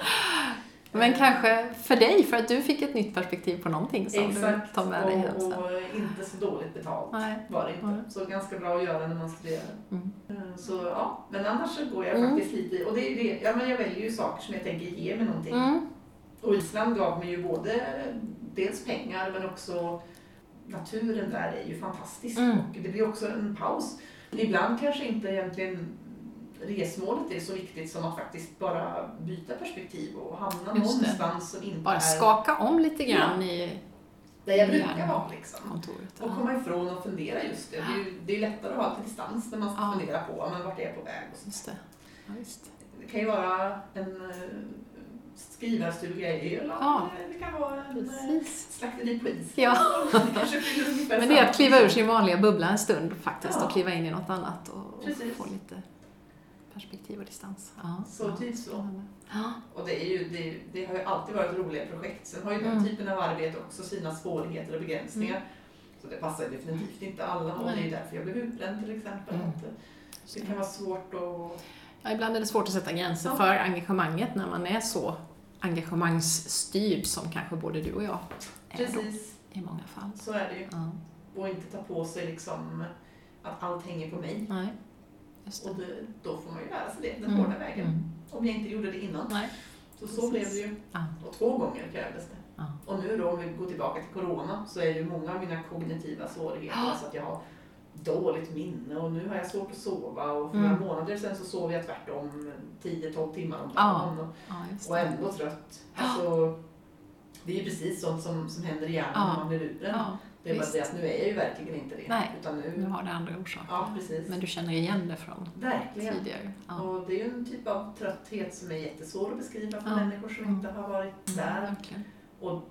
Men Eh, kanske för dig, för att du fick ett nytt perspektiv på någonting som Exakt, du tar med dig hem och, och inte så dåligt betalt Nej. var det inte. Så ganska bra att göra när man studerar. Mm. Eh, Så ja, men annars så går jag Mm. faktiskt lite i, och det är det, ja men jag väljer ju saker som jag tänker ge mig någonting. Mm. Och Island gav mig ju både dels pengar men också naturen där är ju fantastisk Mm. och det blir också en paus. Ibland kanske inte egentligen resmålet är så viktigt som att faktiskt bara byta perspektiv och hamna Just det. någonstans som inte Bara är skaka om lite grann i där jag brukar Ja. vara liksom. kontoret. Och Ja. komma ifrån och fundera just det. Det är ju det är lättare att ha lite distans när man ska Ja. fundera på men vart är jag på väg. Och. Just det. Ja, visst. Det kan ju vara en eh, skrivarstuga i Öland. Ja. Det kan vara en eh, Precis. slakteri på Island. Ja. Det Men det är att kliva ur sin vanliga bubbla en stund faktiskt Ja. och kliva in i något annat och, Precis. få lite perspektiv och distans. Ja, Så ja, typ så. Och det, är ju, det, det har ju alltid varit roliga projekt. Sen har ju den Mm. typen av arbete också sina svårigheter och begränsningar. Så det passar definitivt inte alla och det är därför jag blev utbränd till exempel. Mm. Att, det kan vara svårt att... Ja, ibland är det svårt att sätta gränser Ja. för engagemanget när man är så engagemangsstyrd som kanske både du och jag är då, Precis, i många fall. så är det ju. Ja. Och inte ta på sig liksom att allt hänger på mig. Nej, just Och det. det, då får man ju lära sig det, den Mm. hårda vägen. Mm. Om jag inte gjorde det innan. Nej. Så så Precis. blev det ju. Ja. Och två gånger krävdes det. Ja. Och nu då om vi går tillbaka till Corona så är ju många av mina kognitiva svårigheter alltså att jag har dåligt minne och nu har jag svårt att sova och för Mm. några månader sedan så sov jag tvärtom 10-12 timmar om dagen och, Ja, och ändå trött. Alltså, Det är ju precis sånt som, som händer i hjärnan Ja. när man blir luren. Ja, det är bara visst. det att nu är jag ju verkligen inte det. Nej. Utan Nu nu, har det andra orsaker. ja precis. Men du känner igen det från Verkligen. tidigare? Ja. Och det är ju en typ av trötthet som är jättesvår att beskriva för människor som inte har varit där. Verkligen. Och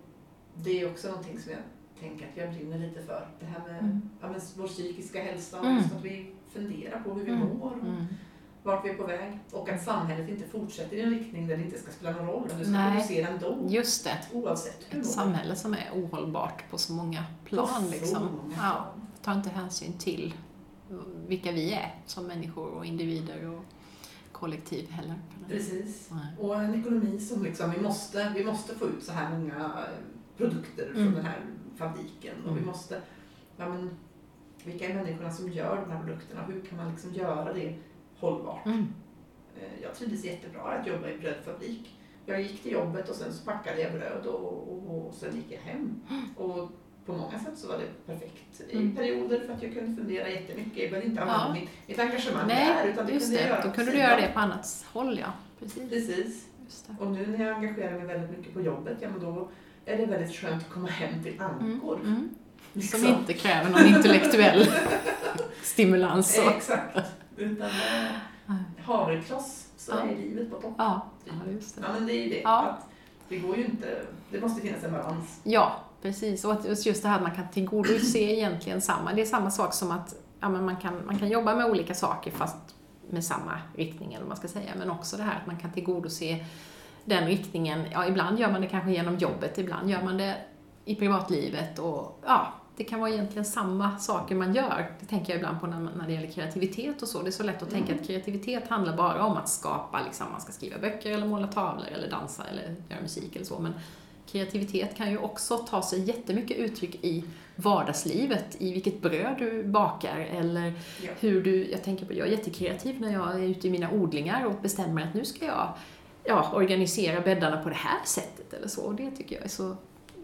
det är också någonting som jag tänker att jag brinner lite för. Det här med Mm. ja, men vår psykiska hälsa och Mm. just att vi funderar på hur vi Mm. mår och Mm. vart vi är på väg. Och att samhället inte fortsätter i en riktning där det inte ska spela någon roll. utan Du ska Nej. producera ändå. Just det. Oavsett hur Ett samhälle som är ohållbart på så många På plan. så Liksom. många Ja, tar inte hänsyn till vilka vi är som människor och individer och kollektiv heller. Precis. Nej. Och en ekonomi som liksom, vi måste, vi måste få ut så här många produkter Mm. från den här fabriken. Och vi Mm. måste, ja men, vilka är människorna som gör de här produkterna? Hur kan man liksom göra det hållbart? Mm. Eh, Jag trivdes jättebra att jobba i brödfabrik. Jag gick till jobbet och sen så packade jag bröd och, och, och sen gick jag hem. Och på många sätt så var det perfekt. I Mm. perioder för att jag kunde fundera jättemycket. Jag behövde inte Ja. använda mitt, mitt engagemang där Nej, utan det just kunde det. göra Då kunde du göra det på annat håll, ja. Precis. Precis. Och nu när jag engagerar mig väldigt mycket på jobbet, ja men då är det väldigt skönt att komma hem till ankor. Mm. Mm. liksom. Som inte kräver någon intellektuell stimulans. Och... Exakt. Utan eh, havrekross så Ja. är livet på topp. Ja, ja, just det. Ja men det är ju det. Ja. Att det går ju inte, det måste finnas en balans. Ja, precis. Och just det här att man kan tillgodose egentligen samma. Det är samma sak som att ja, men man, kan, man kan jobba med olika saker fast med samma riktning, eller vad man ska säga. Men också det här att man kan tillgodose den riktningen. Ja, ibland gör man det kanske genom jobbet, ibland gör man det i privatlivet. Och ja, det kan vara egentligen samma saker man gör. Det tänker jag ibland på när, det gäller kreativitet och så. Det är så lätt att tänka att kreativitet handlar bara om att skapa, liksom, man ska skriva böcker eller måla tavlor eller dansa eller göra musik eller så. Men kreativitet kan ju också ta sig jättemycket uttryck i vardagslivet, i vilket bröd du bakar eller Ja. hur du, jag tänker på, jag är jättekreativ när jag är ute i mina odlingar och bestämmer att nu ska jag ja, organisera bäddarna på det här sättet eller så. Och det tycker jag är så,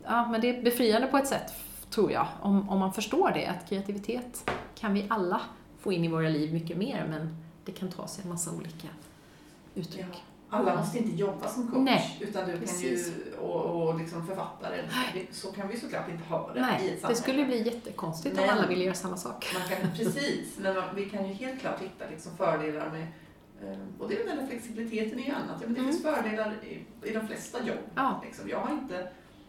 ja men det är befriande på ett sätt, tror jag, om, om man förstår det, att kreativitet kan vi alla få in i våra liv mycket mer, men det kan ta sig en massa olika uttryck. Ja. Alla måste inte jobba som coach, Nej, utan du precis. kan ju, och, och liksom författare, det- så kan vi såklart inte ha det i Nej, ett det samhälle. skulle bli jättekonstigt om Men- alla ville göra samma sak. Man kan, precis, men man, vi kan ju helt klart hitta liksom fördelar med och det är den där flexibiliteten i annat. Ja, men det Mm. finns fördelar i, i de flesta jobb. Ja, Liksom. Jag har inte,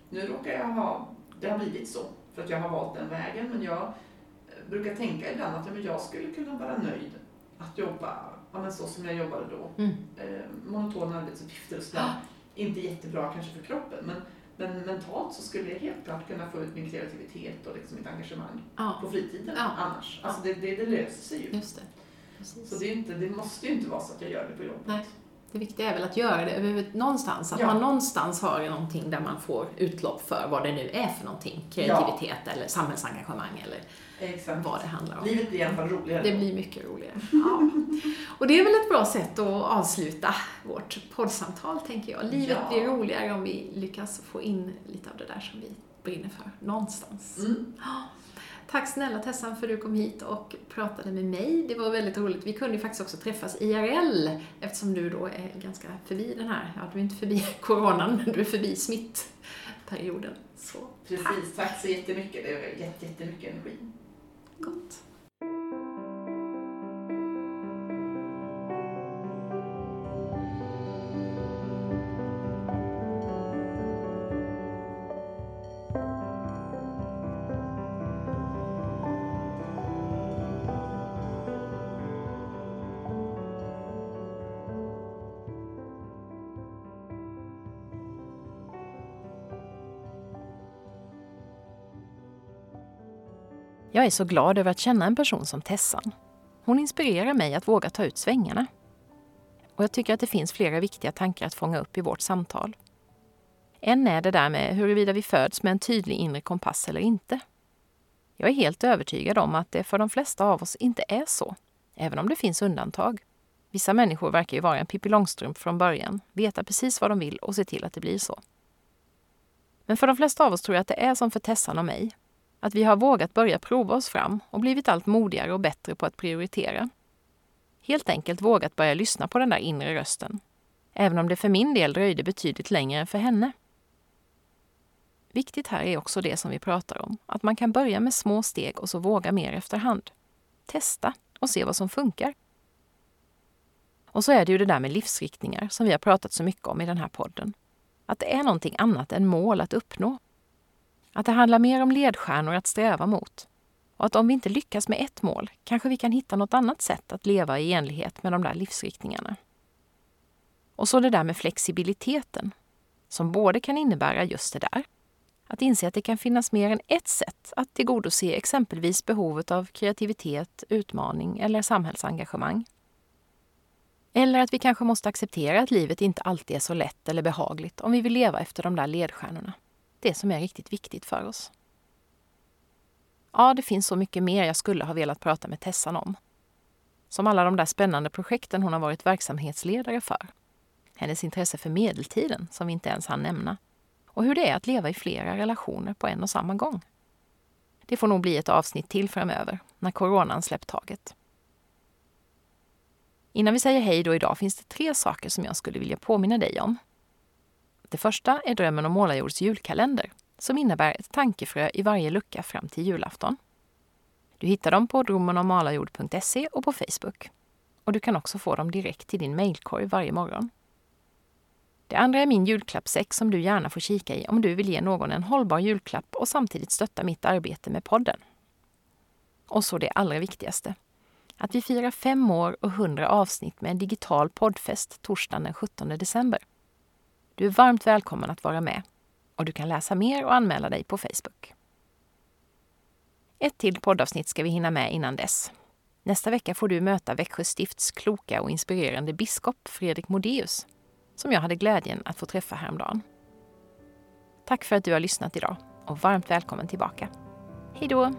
nu råkar jag ha, det har blivit så för att jag har valt den vägen, men jag eh, brukar tänka ibland att ja, men jag skulle kunna vara nöjd att jobba ja, men så som jag jobbade då. mm. Eh, monotona arbetsuppgifter och sådär. Inte jättebra kanske för kroppen, men, men mentalt så skulle jag helt klart kunna få ut min kreativitet och liksom mitt engagemang ja på fritiden Ja. annars. Alltså det, det, det löser sig ju. just det. Precis. Så det, är inte, det måste ju inte vara så att jag gör det på jobbet. Nej. Det viktiga är väl att göra det någonstans, att Ja. man någonstans har någonting där man får utlopp för vad det nu är för någonting. Kreativitet eller samhällsengagemang eller Exakt. vad det handlar om. Livet blir i alla fall roligare. Det blir mycket roligare. Ja. Och det är väl ett bra sätt att avsluta vårt poddsamtal, tänker jag. Livet Ja. blir roligare om vi lyckas få in lite av det där som vi brinner för, någonstans. Mm. Tack snälla Tessan för att du kom hit och pratade med mig. Det var väldigt roligt. Vi kunde ju faktiskt också träffas IRL eftersom du då är ganska förbi den här, ja du är inte förbi coronan, men du är förbi smittperioden. Så Precis, tack så jättemycket. Det har gett jättemycket energi. gott. Jag är så glad över att känna en person som Tessan. Hon inspirerar mig att våga ta ut svängarna. Och jag tycker att det finns flera viktiga tankar att fånga upp i vårt samtal. En är det där med huruvida vi föds med en tydlig inre kompass eller inte. Jag är helt övertygad om att det för de flesta av oss inte är så, även om det finns undantag. Vissa människor verkar ju vara en Pippi Långstrump från början, veta precis vad de vill och se till att det blir så. Men för de flesta av oss tror jag att det är som för Tessan och mig, att vi har vågat börja prova oss fram och blivit allt modigare och bättre på att prioritera. Helt enkelt vågat börja lyssna på den där inre rösten. Även om det för min del dröjde betydligt längre än för henne. Viktigt här är också det som vi pratar om, att man kan börja med små steg och så våga mer efterhand. Testa och se vad som funkar. Och så är det ju det där med livsriktningar som vi har pratat så mycket om i den här podden. Att det är någonting annat än mål att uppnå. Att det handlar mer om ledstjärnor att sträva mot. Och att om vi inte lyckas med ett mål kanske vi kan hitta något annat sätt att leva i enlighet med de där livsriktningarna. Och så det där med flexibiliteten, som både kan innebära just det där, att inse att det kan finnas mer än ett sätt att tillgodose exempelvis behovet av kreativitet, utmaning eller samhällsengagemang. Eller att vi kanske måste acceptera att livet inte alltid är så lätt eller behagligt om vi vill leva efter de där ledstjärnorna. Det som är riktigt viktigt för oss. Ja, det finns så mycket mer jag skulle ha velat prata med Tessan om. Som alla de där spännande projekten hon har varit verksamhetsledare för. Hennes intresse för medeltiden, som vi inte ens hann nämna. Och hur det är att leva i flera relationer på en och samma gång. Det får nog bli ett avsnitt till framöver, när coronan släppt taget. Innan vi säger hej då idag finns det tre saker som jag skulle vilja påminna dig om. Det första är Drömmen om Målarjords julkalender som innebär ett tankefrö i varje lucka fram till julafton. Du hittar dem på drömmenommalarjord.se och på Facebook. Och du kan också få dem direkt till din mejlkorg varje morgon. Det andra är min julklappsäck som du gärna får kika i om du vill ge någon en hållbar julklapp och samtidigt stötta mitt arbete med podden. Och så det allra viktigaste. Att vi firar fem år och hundra avsnitt med en digital poddfest torsdagen den 17 december. Du är varmt välkommen att vara med och du kan läsa mer och anmäla dig på Facebook. Ett till poddavsnitt ska vi hinna med innan dess. Nästa vecka får du möta Växjö stifts kloka och inspirerande biskop Fredrik Modéus, som jag hade glädjen att få träffa häromdagen. Tack för att du har lyssnat idag och varmt välkommen tillbaka. Hej då!